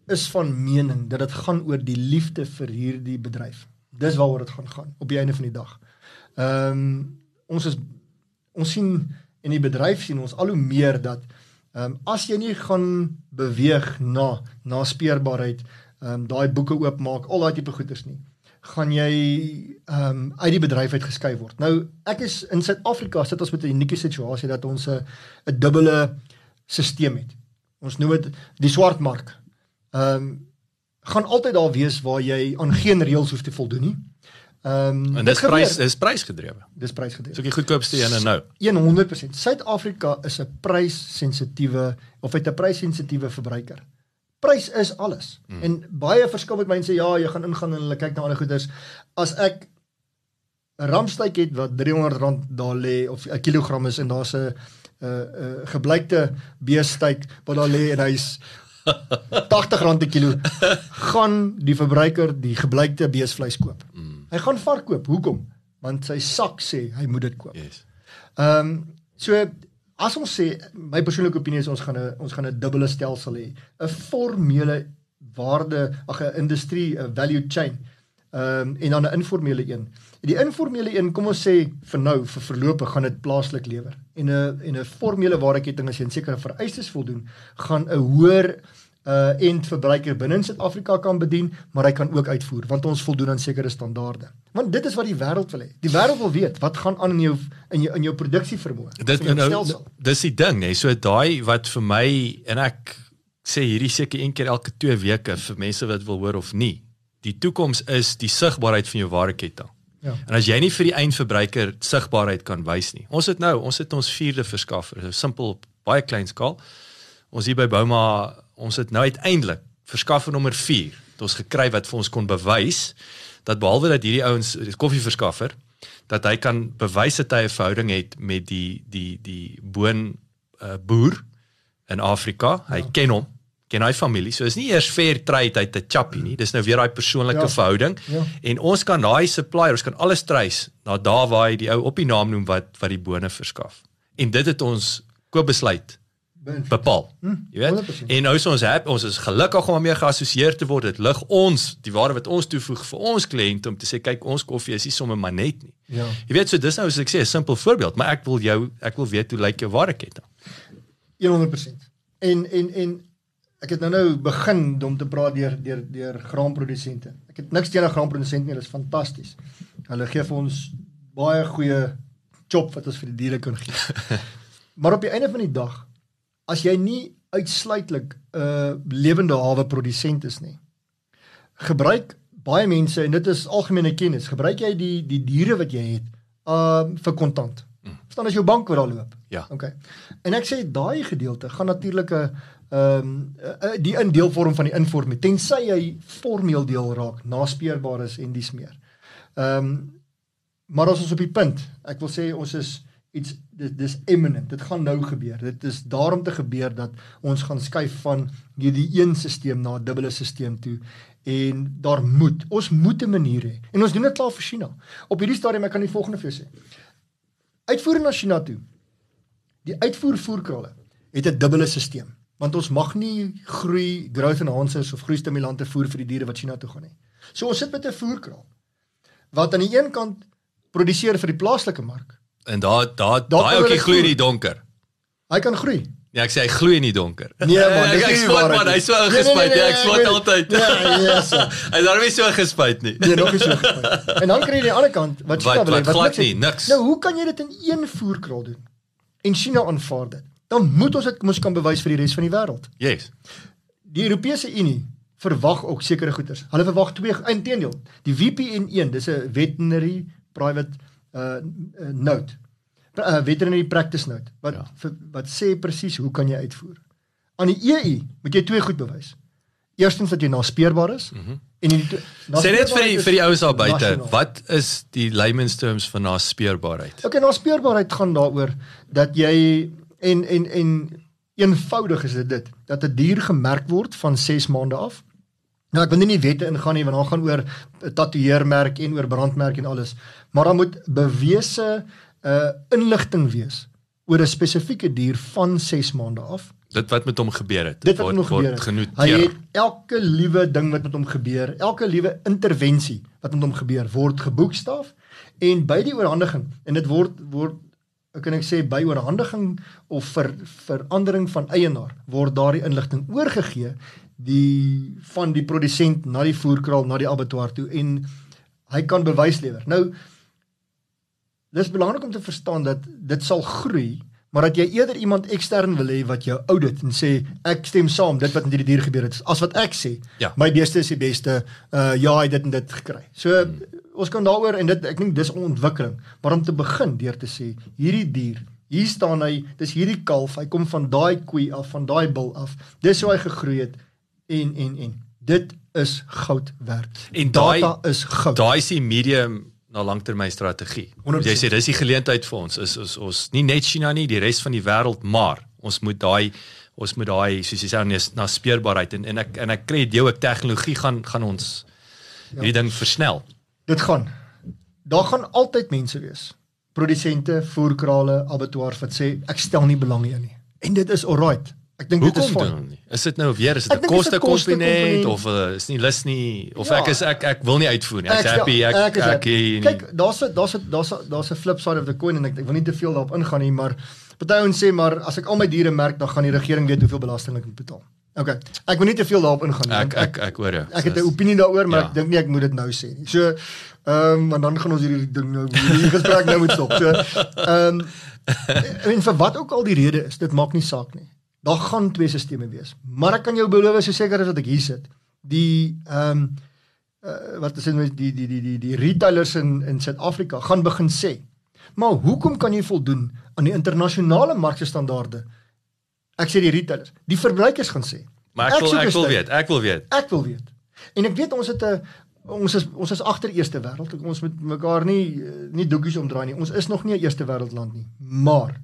is van mening dat dit gaan oor die liefde vir hierdie bedryf. Dis waaroor dit gaan gaan op die einde van die dag. Ehm um, ons is ons sien in die bedryf sien ons al hoe meer dat ehm um, as jy nie gaan beweeg na na speurbaarheid, ehm um, daai boeke oopmaak, al daai tipe goeders nie gaan jy ehm um, uit die bedryf uit geskei word. Nou ek is in Suid-Afrika sit ons met 'n unieke situasie dat ons 'n 'n dubbele stelsel het. Ons noem dit die swart mark. Ehm um, gaan altyd daar wees waar jy aan geen reëls hoef te voldoen nie. Ehm um, En dis prys dis prysgedrewe. dis prysgedrewe. So die goedkoopste een nou. 100%. Suid-Afrika is 'n pryssensitiewe of het 'n pryssensitiewe verbruiker. Prys is alles. Mm. En baie verskil met mense ja, jy gaan ingaan en hulle kyk na ander goeders. As ek 'n ramstyk het wat R300 daar lê of 'n kilogram is en daar's 'n 'n 'n gebleikte beesteak wat daar lê en hy's R80 'n kilo, gaan die verbruiker die gebleikte beesvleis koop. Mm. Hy gaan vark koop. Hoekom? Want sy sak sê hy moet dit koop. Yes. Ehm um, so as ons sê my persoonlike opinie is ons gaan 'n ons gaan 'n dubbele stelsel hê. 'n Formele waarde, ag 'n industrie, 'n value chain. Ehm um, en dan 'n informele een. Die informele een, kom ons sê vir nou vir verlope gaan dit plaaslik lewer. En 'n en 'n formele waardeketting as jy 'n sekere vereistes voldoen, gaan 'n hoër uh eindverbruiker binne in Suid-Afrika kan bedien, maar hy kan ook uitvoer want ons voldoen aan sekere standaarde. Want dit is wat die wêreld wil hê. Die wêreld wil weet wat gaan aan in jou in jou in jou produksievermoë. Dit van jou nou dis die ding, nê. So daai wat vir my en ek sê hierdie seker een keer elke 2 weke vir mense wat wil hoor of nie. Die toekoms is die sigbaarheid van jou waardeketting. Ja. En as jy nie vir die eindverbruiker sigbaarheid kan wys nie. Ons het nou, ons het ons vierde verskaffer, so simpel op baie klein skaal. Ons hier by Bouma, ons het nou uiteindelik verskaffer nommer 4 het ons gekry wat vir ons kon bewys dat behalwe dat hierdie ouens die koffieverskaffer dat hy kan bewys dat hy 'n verhouding het met die die die boon uh, boer in Afrika. Hy ja. ken hom, ken hy familie. So is nie eers fair trade uit 'n chappie nie. Dis nou weer daai persoonlike Ja. verhouding. Ja. En ons kan daai supplier, ons kan alles trace na daar waar hy die ou op die naam noem wat wat die bone verskaf. En dit het ons koopbesluit. Bepaal. Hm, Jy weet? 100%. En nou is ons happy, ons is gelukkig om meer geassosieer te word. Dit lig ons die waarde wat ons toevoeg vir ons kliënte om te sê kyk ons koffie is nie sommer maar net nie. Ja. Jy weet so dis nou soos ek sê 'n simpel voorbeeld, maar ek wil jou ek wil weet hoe lyk jou waardeketting. 100%. En en en ek het nou nou begin om te praat deur deur deur graanprodusente. Ek het niks teen 'n graanprodusent nie, dit is fantasties. Hulle gee vir ons baie goeie chop wat ons vir die diere kan gee. maar op die einde van die dag as jy nie uitsluitlik 'n uh, lewende hawe produsent is nie. Gebruik baie mense en dit is algemene kennis. Gebruik jy die die diere wat jy het um vir kontant. Verstaan as jou bank wat daar loop. Ja. Okay. En ek sê daai gedeelte gaan natuurlik 'n ehm um, die in deelvorm van die informele tensy hy formeel deel raak, naspeurbaar is en dis meer. Ehm um, maar ons op die punt, ek wil sê ons is iets dit dis imminent. Dit gaan nou gebeur. Dit is daarom te gebeur dat ons gaan skuif van hierdie een stelsel na 'n dubbele stelsel toe en daar moet ons moet 'n manier hê. En ons doen dit klaar vir China. Op hierdie stadium ek kan die volgende vir jou sê. Uitvoer na China toe. Die uitvoer voerkrale het 'n dubbele stelsel want ons mag nie groei growth enhancers of groei stimulante voer vir die diere wat China toe gaan nie. So ons sit met 'n voerkraal wat aan die een kant produseer vir die plaaslike mark. En daar daar daai ouetjie gloei in die donker. Hy kan groei. Ja, ek sê hy gloei in die donker. Nee man, dis nie waarheid man, hy's so Nee, nee, ingespuit. nee, Nee, nee, ek ek weet- altyd. Ja, yes. sir. Hy's daarom nie so ingespuit nie. Nee, nog nie so gespyt. En dan kry jy die ander kant wat China wil wat glad nie, niks. Nou, hoe kan jy dit in een voerkraal doen? En China aanvaar dit. Dan moet ons dit mos kan bewys vir die res van die wêreld. Yes. Die Europese Unie verwag ook sekere goederes. Hulle verwag twee inteendeel. Die VPN1, dis 'n veterinary private uh, uh note. Uh, veterinary practice note wat Ja. ja. wat sê presies hoe kan jy uitvoer. Aan die EU moet jy twee goed bewys. Eerstens dat jy naspeurbaar is mm -hmm. en die. Sê net vir die vir die is ouens daar buite, wat is die layman's terms van naspeurbaarheid? Okay, naspeurbaarheid gaan daaroor dat jy en en en eenvoudig is dit dit dat 'n dier gemerk word van 6 maande af. Nou ek wil nie in die wette ingaan nie want dan gaan oor 'n tatoeëermerk en oor brandmerk en alles. Maar dan moet bewese uh inligting wees oor 'n spesifieke dier van 6 maande af. Dit wat met hom gebeur het. Dit wat met hom gebeur het. Hy het elke liewe ding wat met hom gebeur, elke liewe intervensie wat met hom gebeur, word geboekstaaf en by die oorhandiging en dit word word ek kan ek sê by oorhandiging of vir verandering van eienaar word daardie inligting oorgegee die van die produsent na die voerkraal na die abattoir toe en hy kan bewys lewer. Nou dis belangrik om te verstaan dat dit sal groei maar dat jy eerder iemand ekstern wil hê wat jou audit en sê ek stem saam dit wat met hierdie dier gebeur het as wat ek sê Ja. my beeste is die beste uh ja hy het dit en dit gekry. So hmm. ons kan daaroor en dit ek dink dis ontwikkeling maar om te begin deur te sê hierdie dier hier staan hy dis hierdie kalf hy kom van daai koei af van daai bil af dis hoe hy gegroei het en en en dit is goud werd. En daai- data is goud. Daai is die medium na langtermyn strategie. 100%. Jy sê dis die geleentheid vir ons is ons ons nie net China nie, die res van die wêreld, maar ons moet daai ons moet daai soos jy sê na, na speurbaarheid en en ek en ek kry dit ook tegnologie gaan gaan ons ja. hierdie ding versnel. Dit gaan. Daar gaan altyd mense wees. Produsente, voerkrale, abattoirs wat sê ek stel nie belang hierin nie. En dit is alright. Ek dink dit is nie? Is dit nou weer is dit Ek 'n kostekomponent kostekomponent. of uh, is nie lus nie of Ja. ek is ek ek wil nie uitvoer nie. Ek's Ek- happy ek ek, ek, happy. ek Kyk, daar's 'n daar's 'n daar's 'n daar's 'n flip side of the coin en ek, ek wil nie te veel daarop ingaan nie, maar party ouens sê maar as ek al my diere merk, dan gaan die regering weet hoeveel belasting ek moet betaal. Okay. Ek wil nie te veel daarop ingaan nie. Ek ek ek hoor jou. Ek het 'n opinie daaroor, maar Ja. ek dink nie ek moet dit nou sê nie. So ehm um, want dan gaan ons hierdie ding nou hierdie gesprek nou moet stop. So ehm um, en vir wat ook al die rede is, dit maak nie saak nie. Daar gaan twee sisteme wees. Maar ek kan jou beloof so seker as wat ek hier sit, die ehm um, uh, wat is dit die die die die die retailers in in Suid-Afrika gaan begin sê. Maar hoekom kan jy voldoen aan die internasionale markse standaarde? Ek sê die retailers, die verbruikers gaan sê. Maar ek wil soek ek wil weet, ek wil weet. Ek wil weet. En ek weet ons het 'n ons is ons is agter eerste wêreld. Ons moet mekaar nie eh, nie doekies omdraai nie. Ons is nog nie 'n eerste wêreld land nie. Maar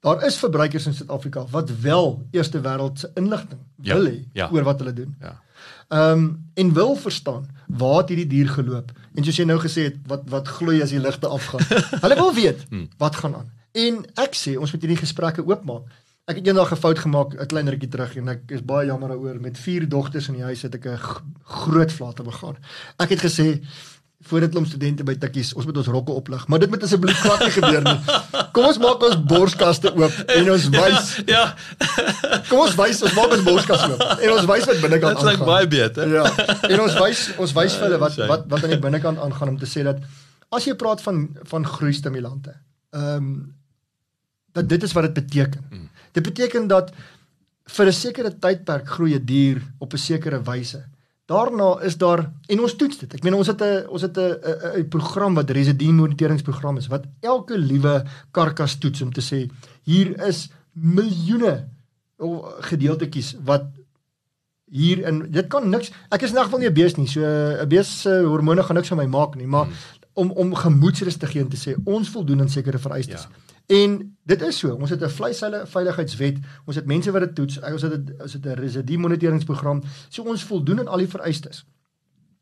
daar is verbruikers in Suid-Afrika wat wel eerste wêreld se inligting Ja, wil hê ja. oor wat hulle doen. Ja. Ehm um, en wil verstaan waar het hierdie dier geloop? En soos jy nou gesê het, wat wat gloei as die ligte afgaan. hulle wil weet Hmm. wat gaan aan. En ek sê ons moet hierdie gesprekke oopmaak. Ek het eendag 'n fout gemaak 'n klein rukkie terug en ek is baie jammer daaroor. Met vier dogters in die huis het ek 'n groot flate begaan. Ek het gesê voor dit klomp studente by tikkies, ons moet ons rokke oplig, maar dit moet asseblief glad nie gebeur nie. Kom ons maak ons borskaste oop en ons wys, Ja, kom ons wys, ons maak ons borskaste oop en ons wys wat binnekant dit klink aangaan. baie beter. Ja. En ons wys ons wys vir hulle wat wat wat aan die binnekant aangaan om te sê dat as jy praat van van groeistimulante, ehm um, dat dit is wat dit beteken. Mm. Dit beteken dat vir 'n sekere tydperk groei 'n dier op 'n sekere wyse. Daarna is daar en ons toets dit. Ek meen ons het 'n ons het 'n 'n program wat residue moniteringsprogram is wat elke liewe karkas toets om te sê hier is miljoene gedeeltetjies wat hier in dit kan niks ek is in elk geval nie 'n bees nie so 'n bees se hormone gaan niks aan my maak nie maar hmm. om om gemoedsrus te gee en te sê ons voldoen aan sekere vereistes ja. En dit is so ons het 'n vleisveilige veiligheidswet ons het mense wat dit toets ons het 'n ons het 'n residue moniteringsprogram so ons voldoen aan al die vereistes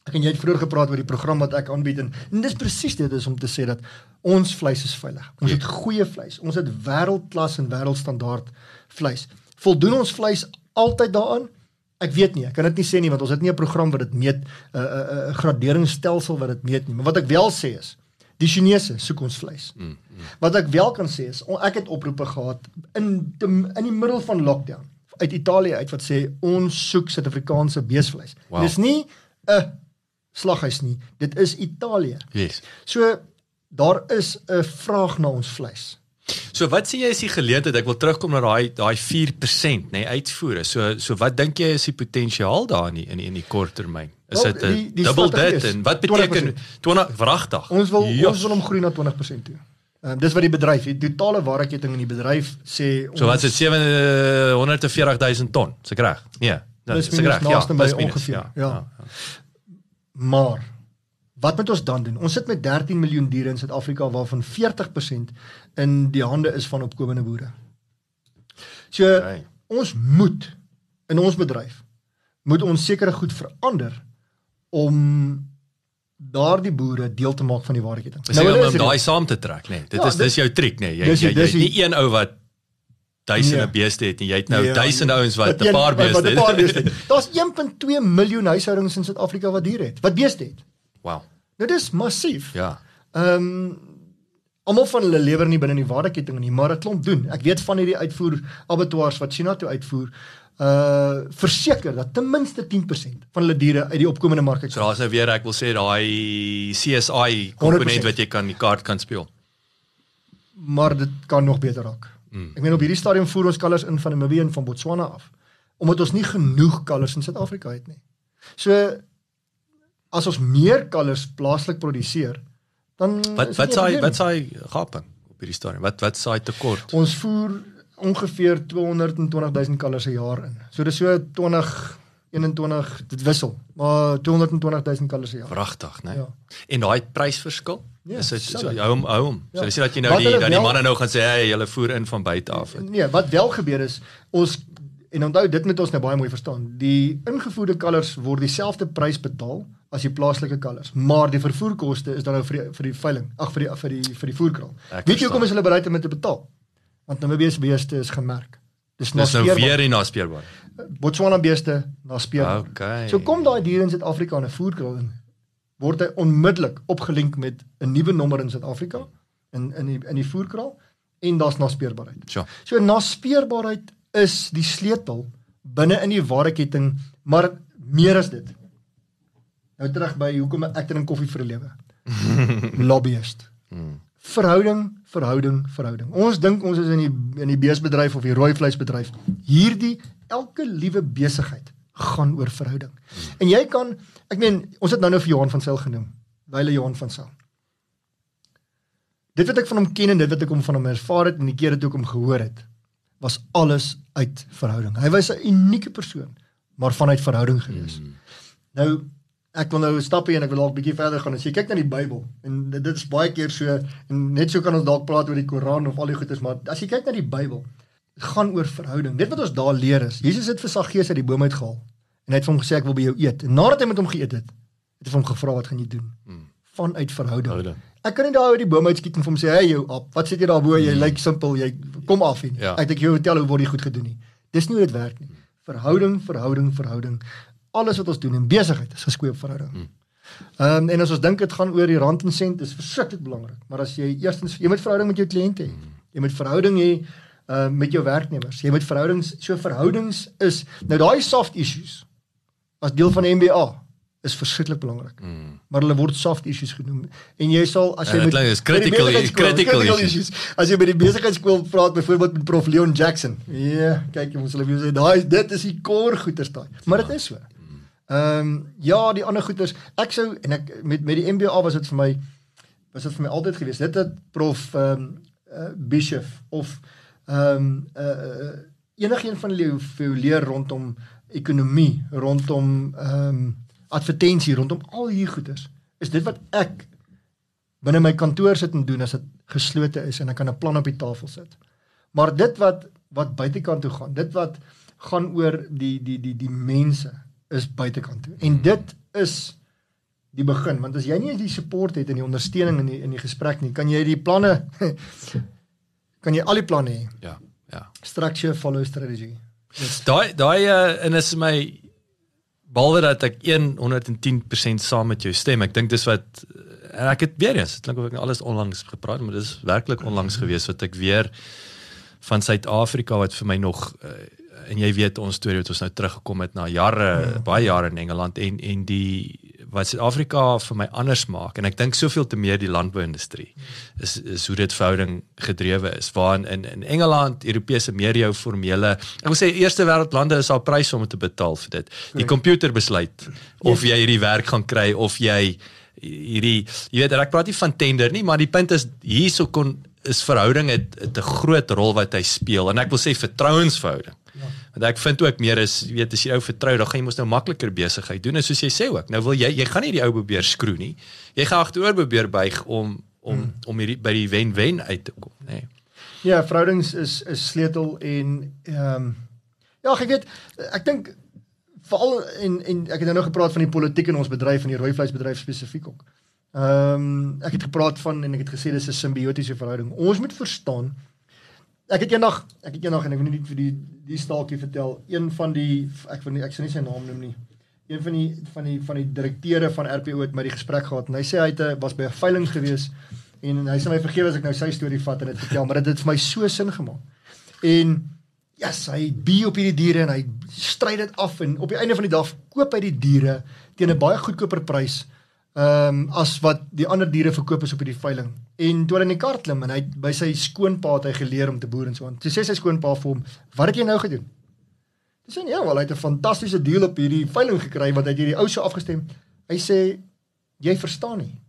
Ek en jy het vroeër gepraat oor die program wat ek aanbied en, en dis presies dit is om te sê dat ons vleis is veilig. Ons het goeie vleis. Ons het wêreldklas en wêreldstandaard vleis. Voldoen ons vleis altyd daaraan? Ek weet nie, ek kan dit nie sê nie want ons het nie 'n program wat dit meet, 'n uh, 'n uh, 'n uh, graderingsstelsel wat dit meet nie. Maar wat ek wel sê is, die Chinese soek ons vleis. Mm, mm. Wat ek wel kan sê is, ek het oproepe gehad in te, in die middel van lockdown uit Italië uit wat sê ons soek Suid-Afrikaanse beesvleis. Wow. Dis nie 'n slaghuis nie. Dit is Italië. Yes. So daar is 'n vraag na ons vleis. So wat sê jy is die geleentheid? Ek wil terugkom na daai daai 4% nê nee, uitvoere. So so wat dink jy is die potensiaal daar in die, in die, in die kort termyn? Is dit die- 'n dubbel dit en wat beteken 20%? 20 vragtig? Ons wil Ja. ons wil hom groei na 20% toe. Ehm dis wat die bedryf, die totale waardeketting in die bedryf sê ons So wat is dit 740000 ton? Is ek reg? Nee. Plus is ek minus reg? Ja, minus, ongeveer, Ja. ja. ja. Maar wat moet ons dan doen? Ons sit met 13 miljoen diere in Suid-Afrika waarvan 40% in die hande is van opkomende boere. So Okay. ons moet in ons bedryf moet ons sekere goed verander om daardie boere deel te maak van die waardeketting. Dis nou, om is om daai saam te trek, nê. Nee. Dit Ja, is dis jou triek, nê. Nee. Jy dis jy jy dis het nie een ou wat duisende Nee. beeste het nie. Jy het nou Ja, duisende ouens wat 'n paar beeste het. Daar's 1.2 miljoen huishoudings in Suid-Afrika wat diere het, wat beeste het. Wow. Nou dis massief. Ja. Ehm um, almal van hulle lewer nie binne die waardeketting nie, maar 'n klomp doen. Ek weet van hierdie uitvoer abattoirs wat China toe uitvoer, uh verseker dat ten minste 10% van hulle diere uit die opkomende mark uit So daar's nou weer ek wil sê daai CSI komponent 100%. wat jy kan die kaart kan speel. maar dit kan nog beter raak. Mm. Ek meen op hierdie stadium voer ons kalvers in van Namibië en van Botswana af omdat ons nie genoeg kalvers in Suid-Afrika het nie. So as ons meer kalvers plaaslik produseer, dan Wat wat saai wat saai gaping op hierdie stadium? Wat wat saai tekort? Ons voer ongeveer 220 000 kalvers 'n jaar in. So dis so 20 21 dit wissel, maar 220 000 kalvers 'n jaar. Vragtig, né? Ja. En daai prysverskil? Ja, is dit so hou hom hou hom. So Ja. dis nie dat jy nou Wat die dat die manne nou gaan sê hey, julle voer in van buite af. Nee, wat wel gebeur is ons en onthou dit moet ons nou baie mooi verstaan. Die ingevoerde kalvers word dieselfde prys betaal as die plaaslike kalvers, maar die vervoerkoste is dan nou vir die, vir die veiling, ag vir die vir die vir die voerkraal. Ek Weet jy hoekom is hulle bereid om dit te betaal? Want Namibië se beeste is gemerk. Dis Dis nou weer nie naspeurbaar. Botswana beeste naspeurbaar. Okay. So kom daai diere in Suid-Afrika in 'n voerkraal in word hy onmiddellik opgelink met 'n nuwe nommer in Suid-Afrika in in die in die voerkraal en daar's naspeurbaarheid. Sure. So naspeurbaarheid is die sleutel binne in die waardeketting, maar meer as dit. Nou terug by hoekom ek in koffie vir 'n lewe. Lobbyist. Verhouding, verhouding, verhouding. Ons dink ons is in die in die beesbedryf of die rooi vleisbedryf. Hierdie elke liewe besigheid gaan oor verhouding. En jy kan, ek meen, ons het nou nou vir Johan van Sail genoem. Wyle Johan van Sail. Dit wat ek van hom ken en dit wat ek hom van hom ervaar het en die kere toe ek hom gehoor het, was alles uit verhouding. Hy was 'n unieke persoon, maar vanuit verhouding gewees. Mm. Nou ek wil nou stap hier en ek wil dalk 'n bietjie verder gaan. As jy kyk na die Bybel en dit, dit is baie keer so en net so kan ons dalk praat oor die Koran of al die goeders, maar as jy kyk na die Bybel, gaan oor verhouding. Dit wat ons daar leer is, Jesus het vir Saggeus uit die boom uitgehaal en hy het vir hom gesê ek wil by jou eet. En nadat hy met hom geëet het, het hy vir hom gevra wat gaan jy doen? Mm. Vanuit verhouding. Verhouding. Ek kan nie daar uit die boom uitskiet en vir hom sê, "Hey jou op, wat sit jy daar bo? Jy mm. lyk simpel, jy kom af hier." Ja. Ek dink jy vertel hoe word dit goed gedoen nie. Dis nie hoe dit werk nie. Verhouding, verhouding, verhouding. Alles wat ons doen in besigheid is geskoei op verhouding. Mm. Ehm um, en as ons dink dit gaan oor die rand en sent, is verskriklik belangrik. Maar as jy eerstens jy moet verhouding met jou kliënte hê. Jy moet verhouding hê uh met jou werknemers. Jy moet verhoudings so verhoudings is nou daai soft issues as deel van MBA is verskriklik belangrik. Mm. Maar hulle word soft issues genoem. En jy sal as jy dit klink is critical- die besigheidsskool- critical issues. As jy by die besigheidskool praat byvoorbeeld met prof Leon Jackson. Ja, yeah, kyk jy ons hulle sê daai is dit is die core goeters daai. Maar dit is so. Ehm um, ja, die ander goeters. Ek sou en ek met met die MBA was dit vir my was dit vir my altyd gewees. Dit het prof ehm um, uh, Bishop of ehm um, uh, uh, enigiemand van hulle vir jou leer rondom ekonomie, rondom ehm um, advertensie, rondom al hierdie goeders. Is dit wat ek binne my kantoor sit en doen as dit geslote is en ek kan 'n plan op die tafel sit. Maar dit wat wat buitekant toe gaan, dit wat gaan oor die die die die mense is buitekant toe. En dit is die begin want as jy nie die support het en die ondersteuning in die in die gesprek nie, kan jy die planne kan jy al die planne hê. Ja, ja. Structure follow strategy. Daai daai uh, en is my behalwe dat ek 110% saam met jou stem. Ek dink dis wat en ek het weer eens, dit klink of ek nou alles onlangs gepraat, maar dis werklik onlangs gewees wat ek weer van Suid-Afrika wat vir my nog uh, en jy weet ons storie wat ons nou teruggekom het na jare, ja. baie jare in Engeland en en die wat Suid-Afrika vir my anders maak en ek dink soveel te meer die landbouindustrie is is hoe dit verhouding gedrewe is waarin in in Engeland, Europese meer jou formele ek wil sê eerste wêreldlande is al prys om te betaal vir dit. Die komputer besluit of jy hierdie werk gaan kry of jy hierdie jy weet ek praat nie van tender nie, maar die punt is hierso kon is verhouding het, het 'n groot rol wat hy speel en ek wil sê vertrouensverhouding. Want ek vind ook meer is weet as jy ou vertrou, dan gaan jy mos nou makliker besigheid doen en soos jy sê ook. Nou wil jy jy gaan nie die ou probeer skroe nie. Jy gaan agteroor probeer buig om om hmm. om hierdie by die wen-wen uit te kom, nê. Nee. Ja, verhoudings is is sleutel en ehm um, ja, ek weet ek dink veral en en ek het nou nog gepraat van die politiek in ons bedryf en die rooi vleisbedryf spesifiek ook. Ehm um, ek het gepraat van en ek het gesê dis 'n simbiotiese verhouding. Ons moet verstaan Ek het eendag, ek het eendag en ek wil nie vir die die staaltjie vertel, een van die ek wil nie ek sou nie sy naam noem nie. Een van die van die van die direkteure van RPO het met die gesprek gehad en hy sê hy het 'n was by 'n veiling gewees en hy sê my vergewe as ek nou sy storie vat en dit vertel, maar dit het vir my so sin gemaak. En ja, yes, hy bie op hierdie diere en hy stry dit af en op die einde van die dag koop hy die diere teen 'n baie goedkoper prys ehm um, as wat die ander diere verkoop is op hierdie veiling. En toe hy in die kar klim en hy by sy skoonpa het hy geleer om te boer en so aan. Toe sê sy skoonpa vir hom, "Wat het jy nou gedoen?" Hy sê, "Ja, wel, hy het 'n fantastiese deal op hierdie veiling gekry wat hy hierdie ou se afgestem." Hy sê, "Jy verstaan nie.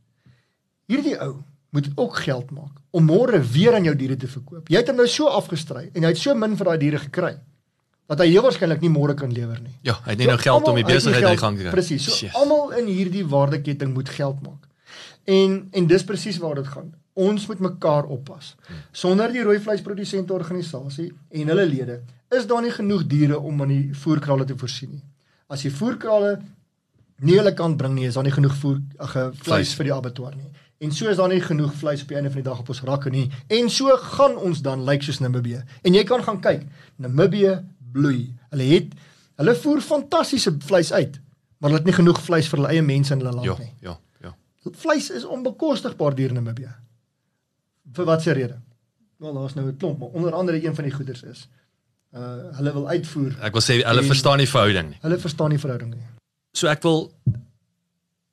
Hierdie ou moet ook geld maak om môre weer aan jou diere te verkoop. Jy het hom nou so afgestry en jy het so min vir daai diere gekry dat hy heel waarskynlik nie môre kan lewer nie. Ja, hy het nie nou geld om die besigheid aan die gang te kry. Presies. So almal in hierdie waardeketting moet geld maak. En en dis presies waar dit gaan. Ons moet mekaar oppas. Sonder die rooi vleisprodusente organisasie en hulle lede is daar nie genoeg diere om aan die voerkrale te voorsien nie. As jy voerkrale nie hulle kan bring nie, is daar nie genoeg voer ag vleis vir die abattoir nie. En so is daar nie genoeg vleis op die einde van die dag op ons rakke nie. En so gaan ons dan lyk like soos Namibië. En jy kan gaan kyk. Namibië bloei. Hulle het hulle voer fantastiese vleis uit, maar hulle het nie genoeg vleis vir hulle eie mense in hulle land Ja, nie. ja, ja. Vleis is onbekostigbaar hier in Namibië. Vir watter rede? Wel, daar's nou 'n klomp, maar onder andere een van die goeders is Uh hulle wil uitvoer. Ek wil sê hulle En- verstaan nie verhouding nie. Hulle verstaan nie verhouding nie. So ek wil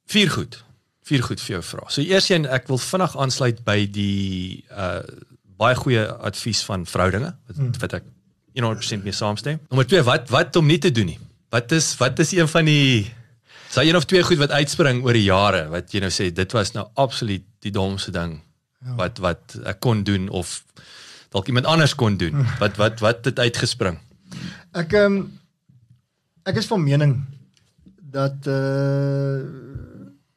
vier goed. Vier goed vir jou vra. So eers een ek wil vinnig aansluit by die uh baie goeie advies van verhoudinge wat, Hmm. wat ek 100% mee saamstem. Nommer 2, wat wat om nie te doen nie. Wat is wat is een van die sal een of twee goed wat uitspring oor die jare wat jy nou sê dit was nou absoluut die domste ding ja. wat wat ek kon doen of dalk iemand anders kon doen. Wat wat wat het uitgespring? Ek ehm um, ek is van mening dat uh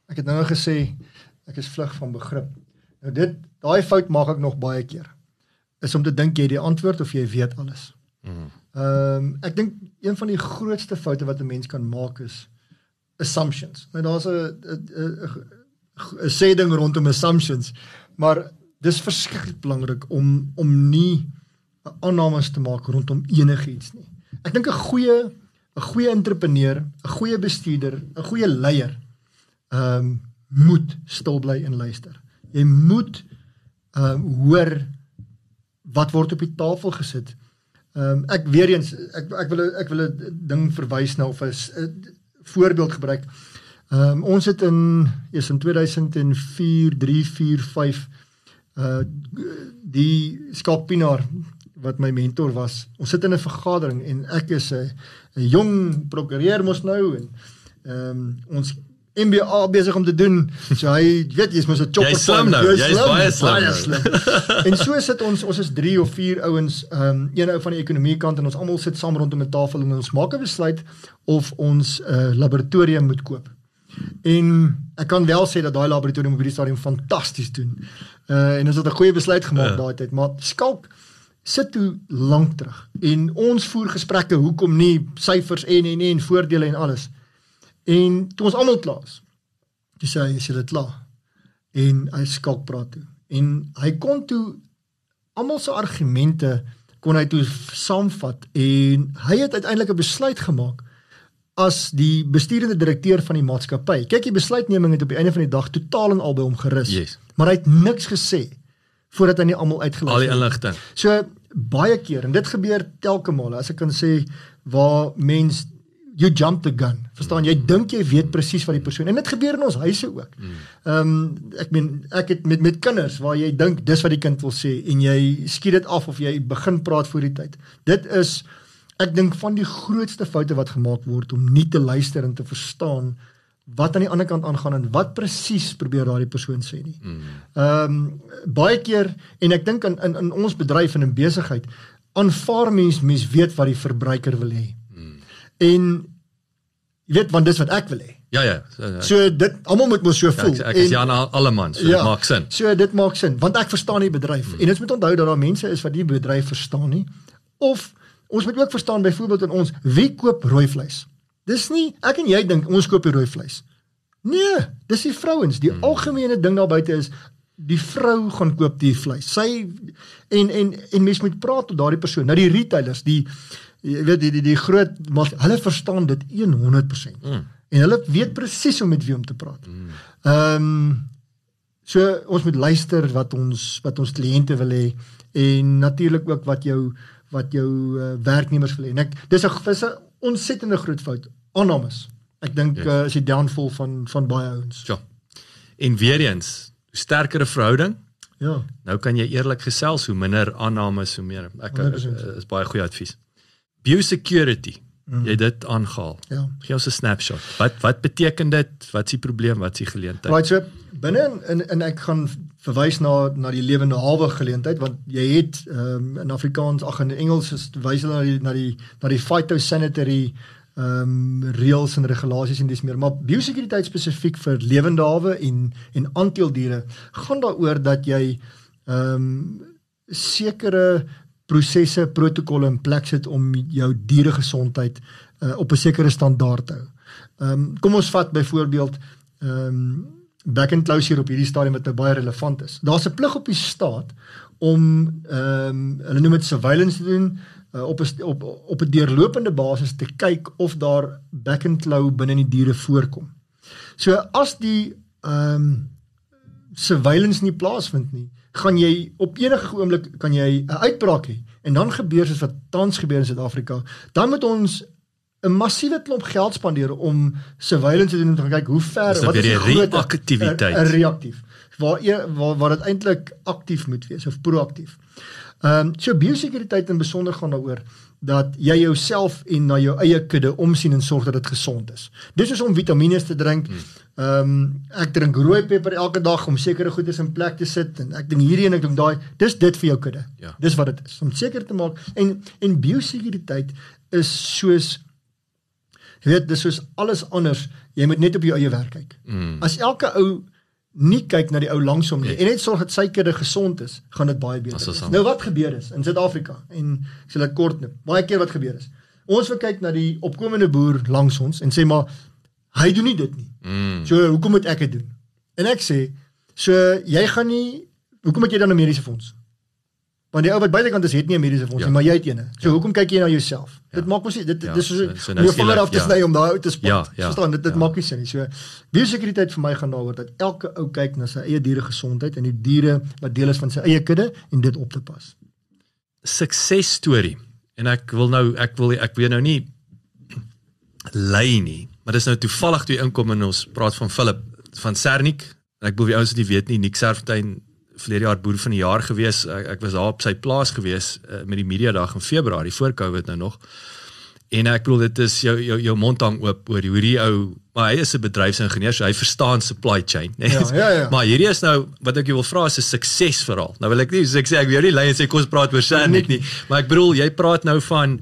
ek het nou nou gesê ek is vlug van begrip. Nou dit daai fout maak ek nog baie keer. Is om te dink jy het die antwoord of jy weet alles. Ehm um, ek dink een van die grootste foute wat 'n mens kan maak is assumptions. Nou daar's 'n 'n sê ding rondom assumptions, maar dis verskriklik belangrik om om nie aannames te maak rondom enigiets nie. Ek dink 'n goeie 'n goeie entrepreneur, 'n goeie bestuurder, 'n goeie leier ehm um, moet stil bly en luister. Jy moet ehm um, hoor wat word op die tafel gesit. Ehm um, ek weer eens ek ek wil ek wil 'n ding verwys na of 'n 'n voorbeeld gebruik. Ehm um, ons het in eers in 2004, 3, 4, 5 uh die Skapinaar wat my mentor was. Ons sit in 'n vergadering en ek is 'n 'n jong prokureur mos nou en ehm um, ons MBA besig om te doen. So hy weet jy's mos 'n chopper. Jy's slim nou, Jy's jy's baie slim baie nou. slim. en so sit ons ons is 3 of 4 ouens, ehm um, een ou van die ekonomie kant en ons almal sit saam rondom 'n tafel en ons maak 'n besluit of ons 'n uh, laboratorium moet koop. En ek kan wel sê dat daai laboratorium op hierdie stadium fantasties doen. Uh en ons het 'n goeie besluit gemaak Ja. daai tyd, maar skalk sit toe lank terug en ons voer gesprekke hoekom nie syfers en en en voordele en alles. En toe ons almal klaar is. Toe sê hy is jy klaar? En hy skalk praat toe. En hy kon toe almal se argumente kon hy toe saamvat en hy het uiteindelik 'n besluit gemaak as die bestuurende direkteur van die maatskappy. Kyk, die besluitneming het op die einde van die dag totaal en al by hom gerus. Yes. Maar hy het niks gesê voordat hy nie almal Al uitgeluister die het. inligting. So baie keer en dit gebeur telke male as ek kan sê waar mens you jump the gun. Verstaan jy dink jy weet presies wat die persoon en dit gebeur in ons huise ook. Ehm um, ek meen ek het met met kinders waar jy dink dis wat die kind wil sê en jy skiet dit af of jy begin praat voor die tyd. Dit is ek dink van die grootste foute wat gemaak word om nie te luister en te verstaan wat aan die ander kant aangaan en wat presies probeer daardie persoon sê nie. Ehm um, baie keer en ek dink in, in in ons bedryf en in besigheid aanvaar mens mens weet wat die verbruiker wil hê. En jy weet want dis wat ek wil hê. Ja ja. So, So dit almal moet mos so ja, voel. ek, ek is Jan Alleman, so ja, dit maak sin. So dit maak sin want ek verstaan die bedryf. Hmm. En ons moet onthou dat daar mense is wat die bedryf verstaan nie of ons moet ook verstaan byvoorbeeld in ons wie koop rooi vleis. Dis nie ek en jy dink ons koop rooi vleis. Nee, dis die vrouens. Die hmm. algemene ding daar buite is die vrou gaan koop die vleis. Sy en en en mens moet praat tot daardie persoon. Nou die retailers, die jy weet die die, die groot maar hulle verstaan dit 100%. Mm. En hulle weet presies hoe met wie om te praat. Ehm um, so ons moet luister wat ons wat ons kliënte wil hê en natuurlik ook wat jou wat jou uh, werknemers wil hê. En ek dis 'n dis 'n ontsettende groot fout. Aannames. Ek dink Yes. uh, is die downfall van van baie ouens. Ja. En weer eens, hoe sterker 'n verhouding, Ja. nou kan jy eerlik gesels, hoe minder aannames, hoe meer. Ek 100%. is, is baie goeie advies. Biosecurity. Mm. Jy het dit aangehaal. Ja. Gee ons 'n snapshot. Wat wat beteken dit? Wat is die probleem? Wat is die geleentheid? Right so binne in, in in ek gaan verwys na na die lewende hawe geleentheid want jy het um, in Afrikaans ag in Engels is wys hulle na die na die na die phytosanitary ehm um, reëls en regulasies en dis meer maar biosekuriteit spesifiek vir lewende hawe en en aanteeldiere gaan daaroor dat jy ehm um, sekere prosesse protokolle in plek sit om jou dieregesondheid uh, op 'n sekere standaard te hou. Ehm um, kom ons vat byvoorbeeld ehm um, back and closure op hierdie stadium wat nou baie relevant is. Daar's 'n plig op die staat om ehm um, hulle noem dit surveillance te doen uh, op 'n op op 'n deurlopende basis te kyk of daar back and claw binne in die diere voorkom. So as die ehm um, surveillance nie plaasvind nie, gaan jy op enige oomblik kan jy 'n uitbraak hê en dan gebeur soos wat tans gebeur in Suid-Afrika, dan moet ons 'n massiewe klomp geld spandeer om surveillance te doen om te kyk hoe ver wat is die. 'n- 'n reaktief waar e- waar waar dit eintlik aktief moet wees of proaktief. Ehm um, so biosekuriteit in besonder gaan daaroor dat jy jouself en na jou eie kudde omsien en sorg dat dit gesond is. Dis is om vitamiene te drink. Ehm um, ek drink rooi peper elke dag om sekere goedes in plek te sit en ek dink hierdie en ek dink daai. Dis dit vir jou kudde. Ja. Dis wat dit is om seker te maak en en biosekuriteit is soos jy weet dis soos alles anders. Jy moet net op jou eie werk kyk. Mm. As elke ou nie kyk na die ou langsom nie en net sorg dat sy kudde gesond is, gaan dit baie beter. Nou wat gebeur is in Suid-Afrika en ek sal dit kort noem. Baie keer wat gebeur is. Ons wil kyk na die opkomende boer langs ons en sê maar hy doen nie dit nie. Mm. So hoekom moet ek dit doen? En ek sê, so jy gaan nie hoekom moet jy dan 'n mediese fonds? Want die ou wat buitekant is het nie 'n mediese fonds Ja. nie, maar jy het eene. So hoekom kyk jy na jouself? Dit maak mos dit Ja, dis so, so- so nou om jou vinger af te ja. sny om daai ou te spot. Ja, ja, Verstaan, dit dit ja. maak nie sin nie. So biosekuriteit vir my gaan daaroor dat elke ou kyk na sy eie diere gesondheid en die diere wat deel is van sy eie kudde en dit op te pas. suksesstorie. En ek wil nou ek wil ek weet nou nie lei nie, maar dis nou toevallig toe inkom en ons praat van Philip van Sernik. En ek bedoel die ouens wat nie weet nie, Nick Serfontein verlede jaar boer van die jaar gewees. Ek, ek was daar op sy plaas gewees uh, met die media dag in Februarie voor Covid nou nog. En ek bedoel dit is jou jou jou mond hang oop oor hoe die ou, maar hy is 'n bedryfsingenieur, so hy verstaan supply chain, né? Ja, ja, ja. Maar hierdie is nou wat ek jou wil vra is 'n suksesverhaal. Nou wil ek nie so ek sê ek wil jou nie lei en sê kom ons praat oor Sernik nie, maar ek bedoel jy praat nou van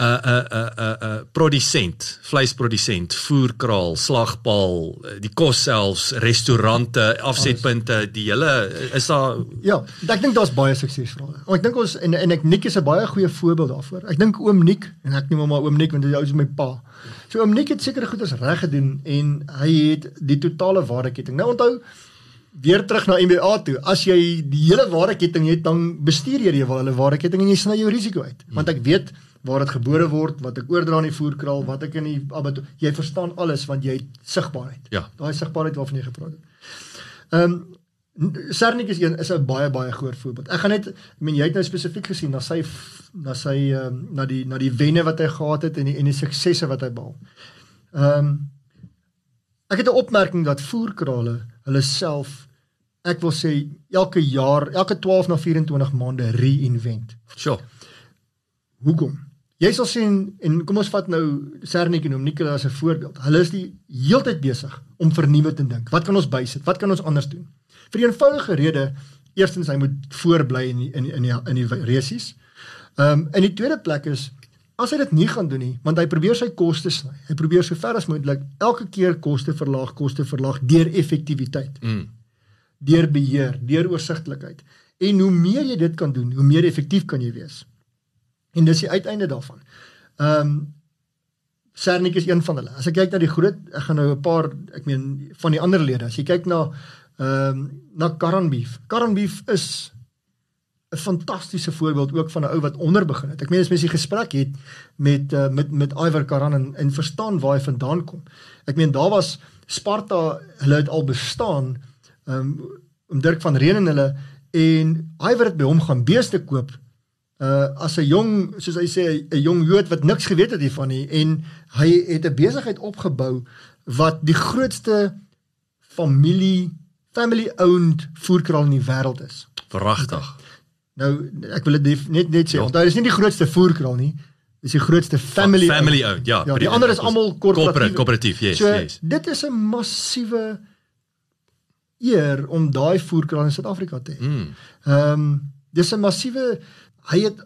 'n 'n 'n 'n 'n produsent, vleisprodusent, voerkraal, slagpaal, die kos selfs, restaurante, afsetpunte, die hele is daar Ja, ek dink daar's baie suksesverhale. Maar ek dink ons en en ek Nick is 'n baie goeie voorbeeld daarvoor. Ek dink oom Nick en ek noem hom maar oom Nick want hy is my pa. So oom Nick het seker goed as reg gedoen en hy het die totale waardeketting. Nou onthou weer terug na MBA toe. As jy die hele waardeketting het, dan bestuur jy die hele waardeketting en jy sny jou risiko uit. Want ek weet waar dit gebore word, wat ek oordra in die voerkraal, wat ek in die abattoir, jy verstaan alles want jy het sigbaarheid. Ja. Daai sigbaarheid waarvan jy gepraat het. Ehm um, Sernik is een is 'n baie baie groot voorbeeld. Ek gaan net ek meen jy het nou spesifiek gesien na sy na sy ehm um, na die na die wenne wat hy gehad het en die en die suksesse wat hy behaal. Ehm um, ek het 'n opmerking dat voerkrale hulle self ek wil sê elke jaar, elke 12 na 24 maande reinvent. Sjoe. Hoekom? Jy sal sien en kom ons vat nou Sernik en hom Nicolas as 'n voorbeeld. Hulle is die heeltyd besig om vernuwe te dink. Wat kan ons bysit? Wat kan ons anders doen? Vir die eenvoudige rede, eerstens hy moet voorbly in die, in die, in die, in die resies. Ehm um, en die tweede plek is as hy dit nie gaan doen nie, want hy probeer sy koste sny. Hy probeer so ver as moontlik elke keer koste verlaag, koste verlaag deur effektiwiteit Mm. deur beheer, deur oorsigtelikheid. En hoe meer jy dit kan doen, hoe meer effektief kan jy wees. En dis die uiteinde daarvan. Ehm um, Sernik is een van hulle. As ek kyk na die groot, ek gaan nou 'n paar, ek meen van die ander lede. As jy kyk na ehm um, na Karan Beef. Karan Beef is 'n fantastiese voorbeeld ook van 'n ou wat onder begin het. Ek meen as mens die gesprek het met uh, met met Iver Karan en, en verstaan waar hy vandaan kom. Ek meen daar was Sparta, hulle het al bestaan um om Dirk van Reen en hulle en Iver het by hom gaan beeste koop uh as 'n jong soos hy sê 'n jong Jood wat niks geweet het hiervan nie en hy het 'n besigheid opgebou wat die grootste familie family owned voerkraal in die wêreld is. Pragtig. Nou ek wil dit net net sê, Ja. onthou dis nie die grootste voerkraal nie. Dis die grootste family family owned. Ja, Ja, die ander is almal korporatief. korporatief. Yes, so, yes. Dit is 'n massiewe eer om daai voerkraal in Suid-Afrika te hê. Mm. Ehm um, dis 'n massiewe hy het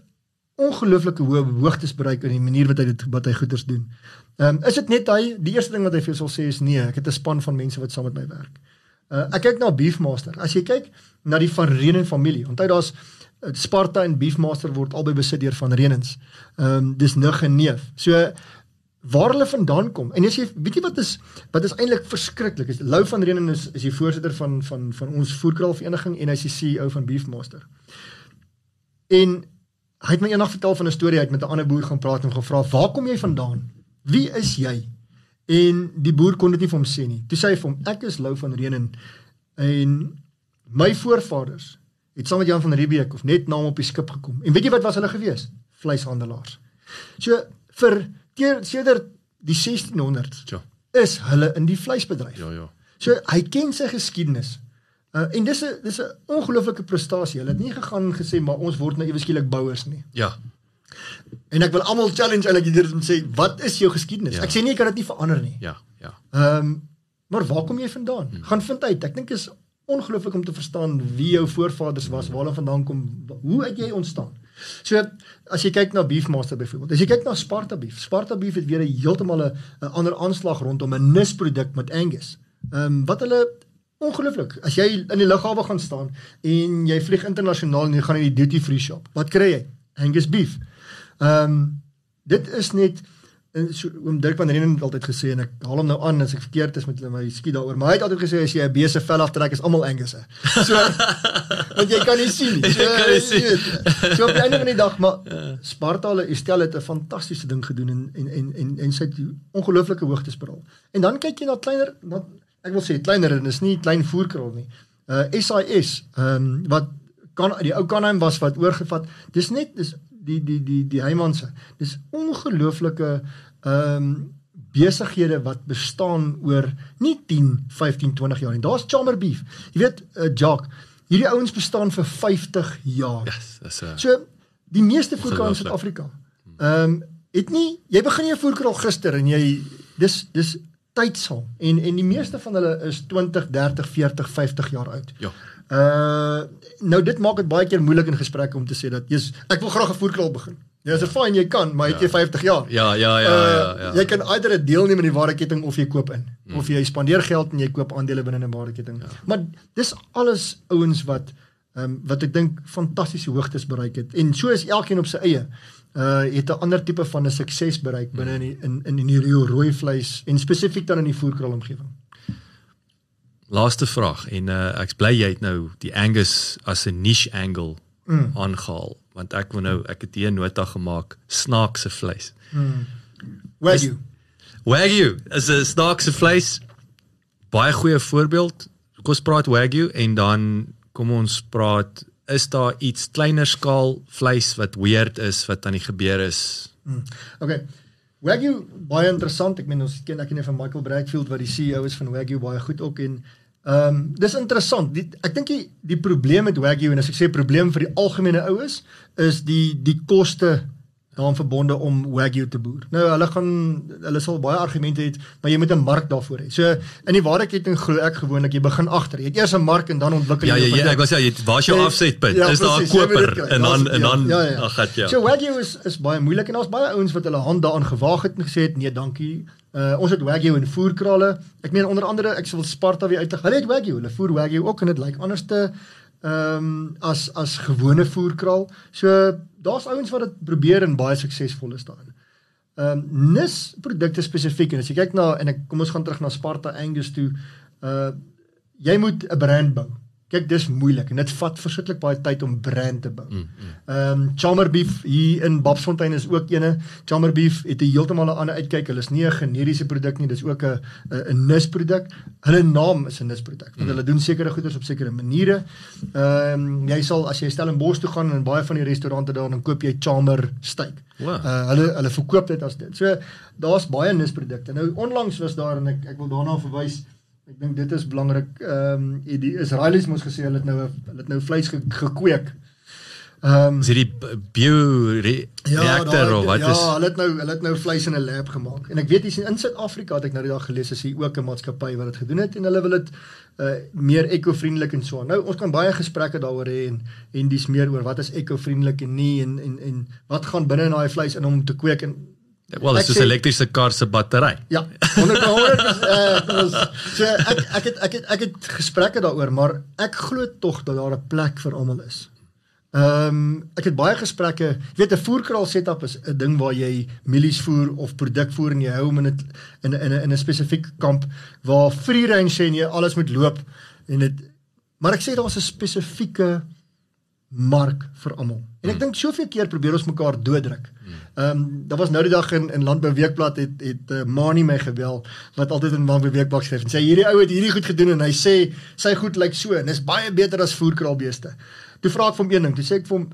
ongelooflike hoë hoogtes bereik in die manier wat hy dit wat hy goeders doen. Ehm um, is dit net hy die eerste ding wat hy vir jou sal sê is nee, ek het 'n span van mense wat saam met my werk. Uh, ek kyk na Beefmaster. As jy kyk na die Van Renen familie, onthou daar's uh, Sparta en Beefmaster word albei besit deur Van Renens. Ehm um, dis nig en neef. So waar hulle vandaan kom. En as jy weet jy wat is wat is eintlik verskriklik Lou van Renen is is die voorsitter van van van ons voerkraalvereniging en hy's die CEO van Beefmaster. En hy het my eendag vertel van 'n storie hy het met 'n ander boer gaan praat en gevra waar kom jy vandaan? Wie is jy? En die boer kon dit nie vir hom sê nie. Toe sê hy vir hom ek is Lou van Renen en my voorvaders het saam met Jan van Riebeeck of net na hom op die skip gekom. En weet jy wat was hulle gewees? Vleishandelaars. So vir teer sedert die 1600s Ja. is hulle in die vleisbedryf. Ja, ja. So hy ken sy geskiedenis. Uh, en dis 'n dis 'n ongelooflike prestasie. Hulle het nie gegaan en gesê maar ons word nou ewe skielik bouers nie. Ja. En ek wil almal challenge eintlik hier om sê wat is jou geskiedenis? Ja. Ek sê nie jy kan dit nie verander nie. Ja, ja. Ehm maar waar kom jy vandaan? Hmm. Gaan vind uit. Ek dink is ongelooflik om te verstaan wie jou voorvaders was, waar hulle vandaan kom, hoe het jy ontstaan? So as jy kyk na Beefmaster byvoorbeeld. As jy kyk na Sparta Beef. Sparta Beef het weer 'n heeltemal 'n ander aanslag rondom 'n nisproduk met Angus. Ehm um, wat hulle ongelooflik. As jy in die lughawe gaan staan en jy vlieg internasionaal en jy gaan in die duty free shop. Wat kry jy? Angus beef. Ehm um, dit is net en so oom Dirk van Renen het altyd gesê en ek haal hom nou aan as ek verkeerd is met hulle my skiet daaroor maar hy het altyd gesê as jy 'n beeste vel aftrek is almal Angusse. So want jy kan nie sien nie. So, kan sien. jy weet, so op die einde van die dag maar Sparta hulle Estel het 'n fantastiese ding gedoen en en en en, en sy het ongelooflike hoogtes bereik. En dan kyk jy na kleiner na ek wil sê kleiner en is nie klein voerkraal nie. Uh SIS ehm um, wat kan die ou Canheim was wat oorgevat. Dis net dis die die die die Heimanse. Dis ongelooflike ehm um, besighede wat bestaan oor nie 10, 15, 20 jaar nie. Daar's Chamber Beef. Jy weet, uh, Jock, hierdie ouens bestaan vir 50 jaar. Yes, dis 'n So die meeste voerkraal in. Suid-Afrika. Ehm um, het nie jy begin jou voerkraal gister en jy dis dis tydsaam en en die meeste van hulle is 20, 30, 40, 50 jaar oud. Ja. Uh nou dit maak dit baie keer moeilik in gesprekke om te sê dat jy's ek wil graag 'n voerkraal begin. Ja, dis fyn jy kan, maar het jy 50 jaar. Ja, ja, ja, Uh, ja, ja. Jy kan either deelneem in die waardeketting of jy koop in. Mm. Of jy spandeer geld en jy koop aandele binne 'n waardeketting. Ja. Maar dis alles ouens wat ehm um, wat ek dink fantastiese hoogtes bereik het. En so is elkeen op sy eie. Uh het 'n ander tipe van 'n sukses bereik binne in die, in in in die rio rooi vleis en spesifiek dan in die voerkraal omgewing. Laaste vraag en uh, ek's bly jy het nou die Angus as 'n niche angle mm. aangehaal want ek wil nou ek het hier 'n nota gemaak snaakse vleis. Wagyu. Wagyu is 'n snaakse vleis. Baie goeie voorbeeld. Kom ons praat wagyu en dan kom ons praat is daar iets kleiner skaal vleis wat weird is wat aan die gebeur is? Okay. Wagyu baie interessant. Ek meen ons ken ek ken van Michael Bradfield wat die CEO is van Wagyu baie goed ook en ehm um, dis interessant. Die, ek dink die die probleem met Wagyu en as ek sê probleem vir die algemene oues is die die koste daaraan verbonde om Wagyu te boer. Nou hulle gaan hulle sal baie argumente hê, maar jy moet 'n mark daarvoor hê. So in die waardeketting glo ek gewoonlik jy begin agter. Jy het eers 'n mark en dan ontwikkel Ja, jy ja, jou ja, ek was ja, jy waar's jou Ja, afsetpunt? ja, is daar 'n koper kry. en dan en dan ja, ja, ja. ag gat ja. So Wagyu is is baie moeilik en daar's baie ouens wat hulle hand daaraan gewaag het en gesê het nee, dankie. Uh ons het Wagyu in voerkrale. Ek meen onder andere ek sal Sparta weer uitlig. Hulle het Wagyu, hulle voer Wagyu ook en dit lyk anders te ehm um, as as gewone voerkraal. So daar's ouens wat dit probeer en baie suksesvol is daarin. Ehm um, nis produkte spesifiek en as jy kyk na en ek kom ons gaan terug na Sparta Angus toe. Uh jy moet 'n brand bou. Kyk, dis moeilik en dit vat verskriklik baie tyd om brand te bou. Ehm um, Chamber Beef hier in Babsfontein is ook ene. Chamber Beef het 'n heeltemal 'n ander uitkyk. Hulle is nie 'n generiese produk nie, dis ook 'n 'n nisproduk. Hulle naam is 'n nisproduk want hulle doen sekere goeders op sekere maniere. Ehm um, jy sal as jy stel in Bos toe gaan en baie van die restaurante daar dan koop jy Chamber steak. Wow. Uh hulle hulle verkoop dit as dit. So daar's baie nisprodukte. Nou onlangs was daar en ek ek wil daarna verwys. Ek dink dit is belangrik. Ehm um, die Israelies moes gesê hulle het nou hulle het nou vleis ge, gekweek. Ehm um, Is hierdie b- bio re reactor daar- of wat ja, is hulle het nou hulle het nou vleis in 'n lab gemaak. En ek weet hier in Suid-Afrika het ek nou die dag gelees is hier ook 'n maatskappy wat dit gedoen het en hulle wil dit uh meer ekovriendelik en so aan. Nou ons kan baie gesprekke daaroor hê en en dis meer oor wat is ekovriendelik en nie en en en wat gaan binne in daai vleis in om te kweek en Wel, is sê- 'n elektriese kar se battery. Ja, 100 100 uh, ons, so ek ek het ek het ek het gesprekke daaroor, maar ek glo tog dat daar 'n plek vir almal is. Ehm um, ek het baie gesprekke, jy weet 'n voerkraal setup is 'n ding waar jy mielies voer of produk voer en jy hou hom in 'n in 'n in 'n spesifieke kamp waar free range sê en jy alles moet loop en dit maar ek sê daar's 'n spesifieke mark vir almal. En ek dink soveel keer probeer ons mekaar dooddruk. Ehm um, daar was nou die dag in in Landbou Weekblad het het uh, Mani my gebel wat altyd in Landbou Weekblad skryf en sê hierdie ou het hierdie goed gedoen en hy sê sy goed lyk so en is baie beter as voerkraalbeeste. Toe vra ek vir hom een ding, toe sê ek vir hom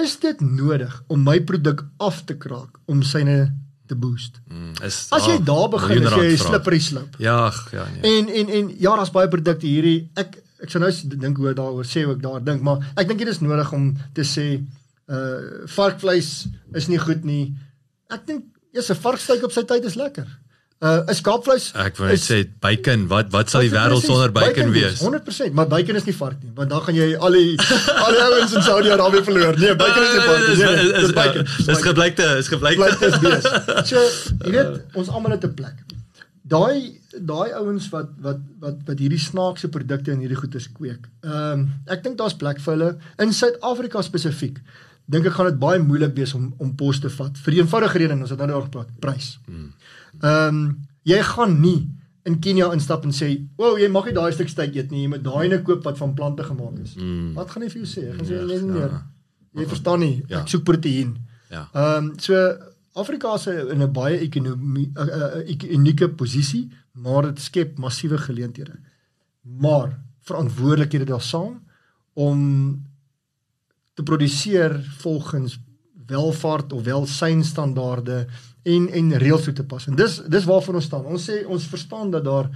is dit nodig om my produk af te kraak om syne te boost? Mm, is As jy ah, daar begin as jy slippery slope. Ja, ja nee. En en en ja, daar's baie produkte hierdie ek ek sou nou dink hoe daaroor sê ek daar dink, maar ek dink dit is nodig om te sê uh varkvleis is nie goed nie. Ek dink eers 'n varksteak op sy tyd is lekker. Uh 'n skaapvleis Ek wou net is- sê bacon, wat wat sal die wêreld sonder bacon is, wees? 100%, maar bacon is nie vark nie, want dan gaan jy al die al die ouens in Saudi-Arabië verloor. Nee, bacon is nie vark nie. Nee, nee, dis bacon. Dis geblykte, is geblykte. Blyk is bees. So, jy weet, ons almal het 'n plek. Daai daai ouens wat wat wat wat hierdie snaakse produkte en hierdie goeders kweek. Ehm um, ek dink daar's plek vir hulle in Suid-Afrika spesifiek. Dink ek gaan dit baie moeilik wees om om pos te vat vir die eenvoudige rede en ons het nou daaroor gepraat, prys. Ehm um, jy gaan nie in Kenia instap en sê, "Wow, jy mag nie daai stuk steak eet nie, jy moet daai ene koop wat van plante gemaak is." Mm. Wat gaan hy vir jou sê? Hy gaan sê nee nee. Jy verstaan nie. Ja. Ek soek proteïen. Ja. Ehm um, so Afrika is in 'n baie ekonomie 'n uh, uh, unieke posisie, maar dit skep massiewe geleenthede. Maar verantwoordelikhede daar saam om te produseer volgens welvaart of welsynstandaarde en en reëls toe te pas. En dis dis waarvoor ons staan. Ons sê ons verstaan dat daar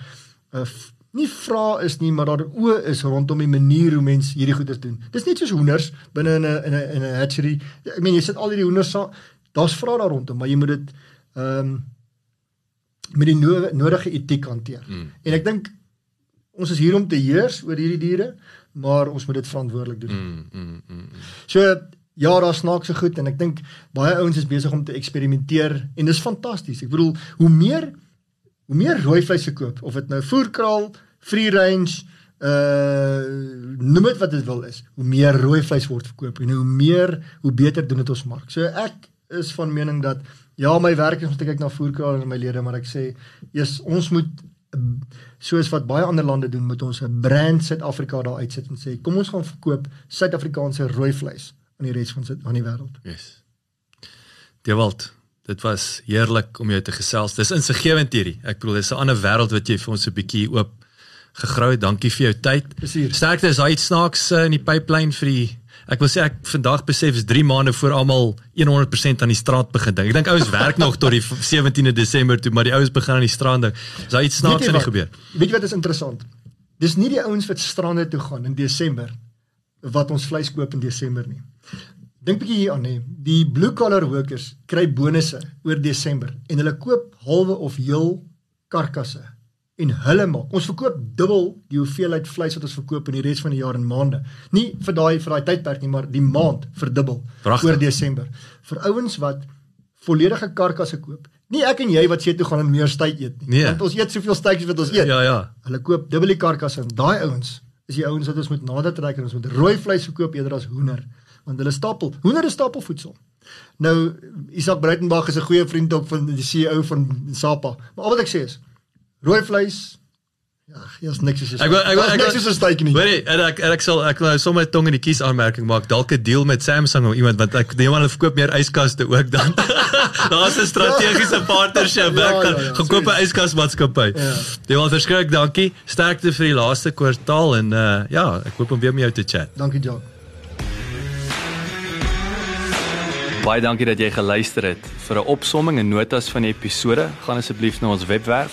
'n uh, nie vra is nie, maar daar oë is rondom die manier hoe mense hierdie goeders doen. Dis net soos hoenders binne in 'n in 'n in 'n hatchery. Ek meen jy sit al hierdie hoenders. Daar's vrae daar rondom, maar jy moet dit ehm um, met die no nodige etiek hanteer. Mm. En ek dink ons is hier om te heers oor hierdie diere, maar ons moet dit verantwoordelik doen. Mm, mm, mm. So ja, daar's snaakse goed en ek dink baie ouens is besig om te eksperimenteer en dis fantasties. Ek bedoel, hoe meer hoe meer rooi vleis verkoop of dit nou voerkraal, free range, uh noem dit wat dit wil is, hoe meer rooi vleis word verkoop en hoe meer hoe beter doen dit ons mark. So ek is van mening dat ja, my werk is om te kyk na voerkraal en my lede, maar ek sê, yes, ons moet soos wat baie ander lande doen, moet ons 'n brand Suid-Afrika daar uitsit en sê, kom ons gaan verkoop Suid-Afrikaanse rooi vleis aan die res van Suid- aan die wêreld. Yes. Dewald, dit was heerlik om jou te gesels. Dis insiggewend hierdie. Ek bedoel dis 'n ander wêreld wat jy vir ons 'n bietjie oop gegrou het. Dankie vir jou tyd. Sterkte is iets snaaks uh, in die pipeline vir die Ek wil sê ek vandag besef is 3 maande voor almal 100% aan die straat begin dink. Ek dink ouens werk nog tot die 17de Desember toe, maar die ouens begin aan die strand dink. Is daar iets snaaks aan die gebeur? Weet jy wat is interessant? Dis nie die ouens wat strande toe gaan in Desember wat ons vleis koop in Desember nie. Dink bietjie hier aan hè. Die blue collar workers kry bonusse oor Desember en hulle koop halwe of heel karkasse en hulle maak. Ons verkoop dubbel die hoeveelheid vleis wat ons verkoop in die res van die jaar en maande. Nie vir daai vir daai tydperk nie, maar die maand verdubbel Pragtig. oor Desember. Vir ouens wat volledige karkasse koop. Nie ek en jy wat see toe gaan en meer steak eet nie. Nee. Want ons eet soveel steaks wat ons eet. Ja ja. Hulle koop dubbel die karkasse en daai ouens is die ouens wat ons moet nader trek en ons moet rooi vleis verkoop eerder as hoender want hulle stapel hoender is stapelvoedsel. Nou Isak Breitenberg is 'n goeie vriend ook van die CEO van Sapa. Maar al wat ek sê is rooi vleis ja, hier's niks soos Ek wil ek wil ek niks wil- soos 'n steak nie. Hoorie, en ek en ek sal ek nou sommer tong in die kies aanmerking maak. Dalk 'n deal met Samsung of iemand want ek dink hulle verkoop meer yskaste ook dan. Daar's 'n strategiese partnership. Ja, Ek gaan ja, ja, gaan koop 'n yskasmaatskappy. Ja. Jy wil verskrik, dankie. Sterkte vir die laaste kwartaal en uh ja, ek hoop om weer met jou te chat. Dankie Jacques. Baie dankie dat jy geluister het. Vir 'n opsomming en notas van die episode, gaan asseblief na ons webwerf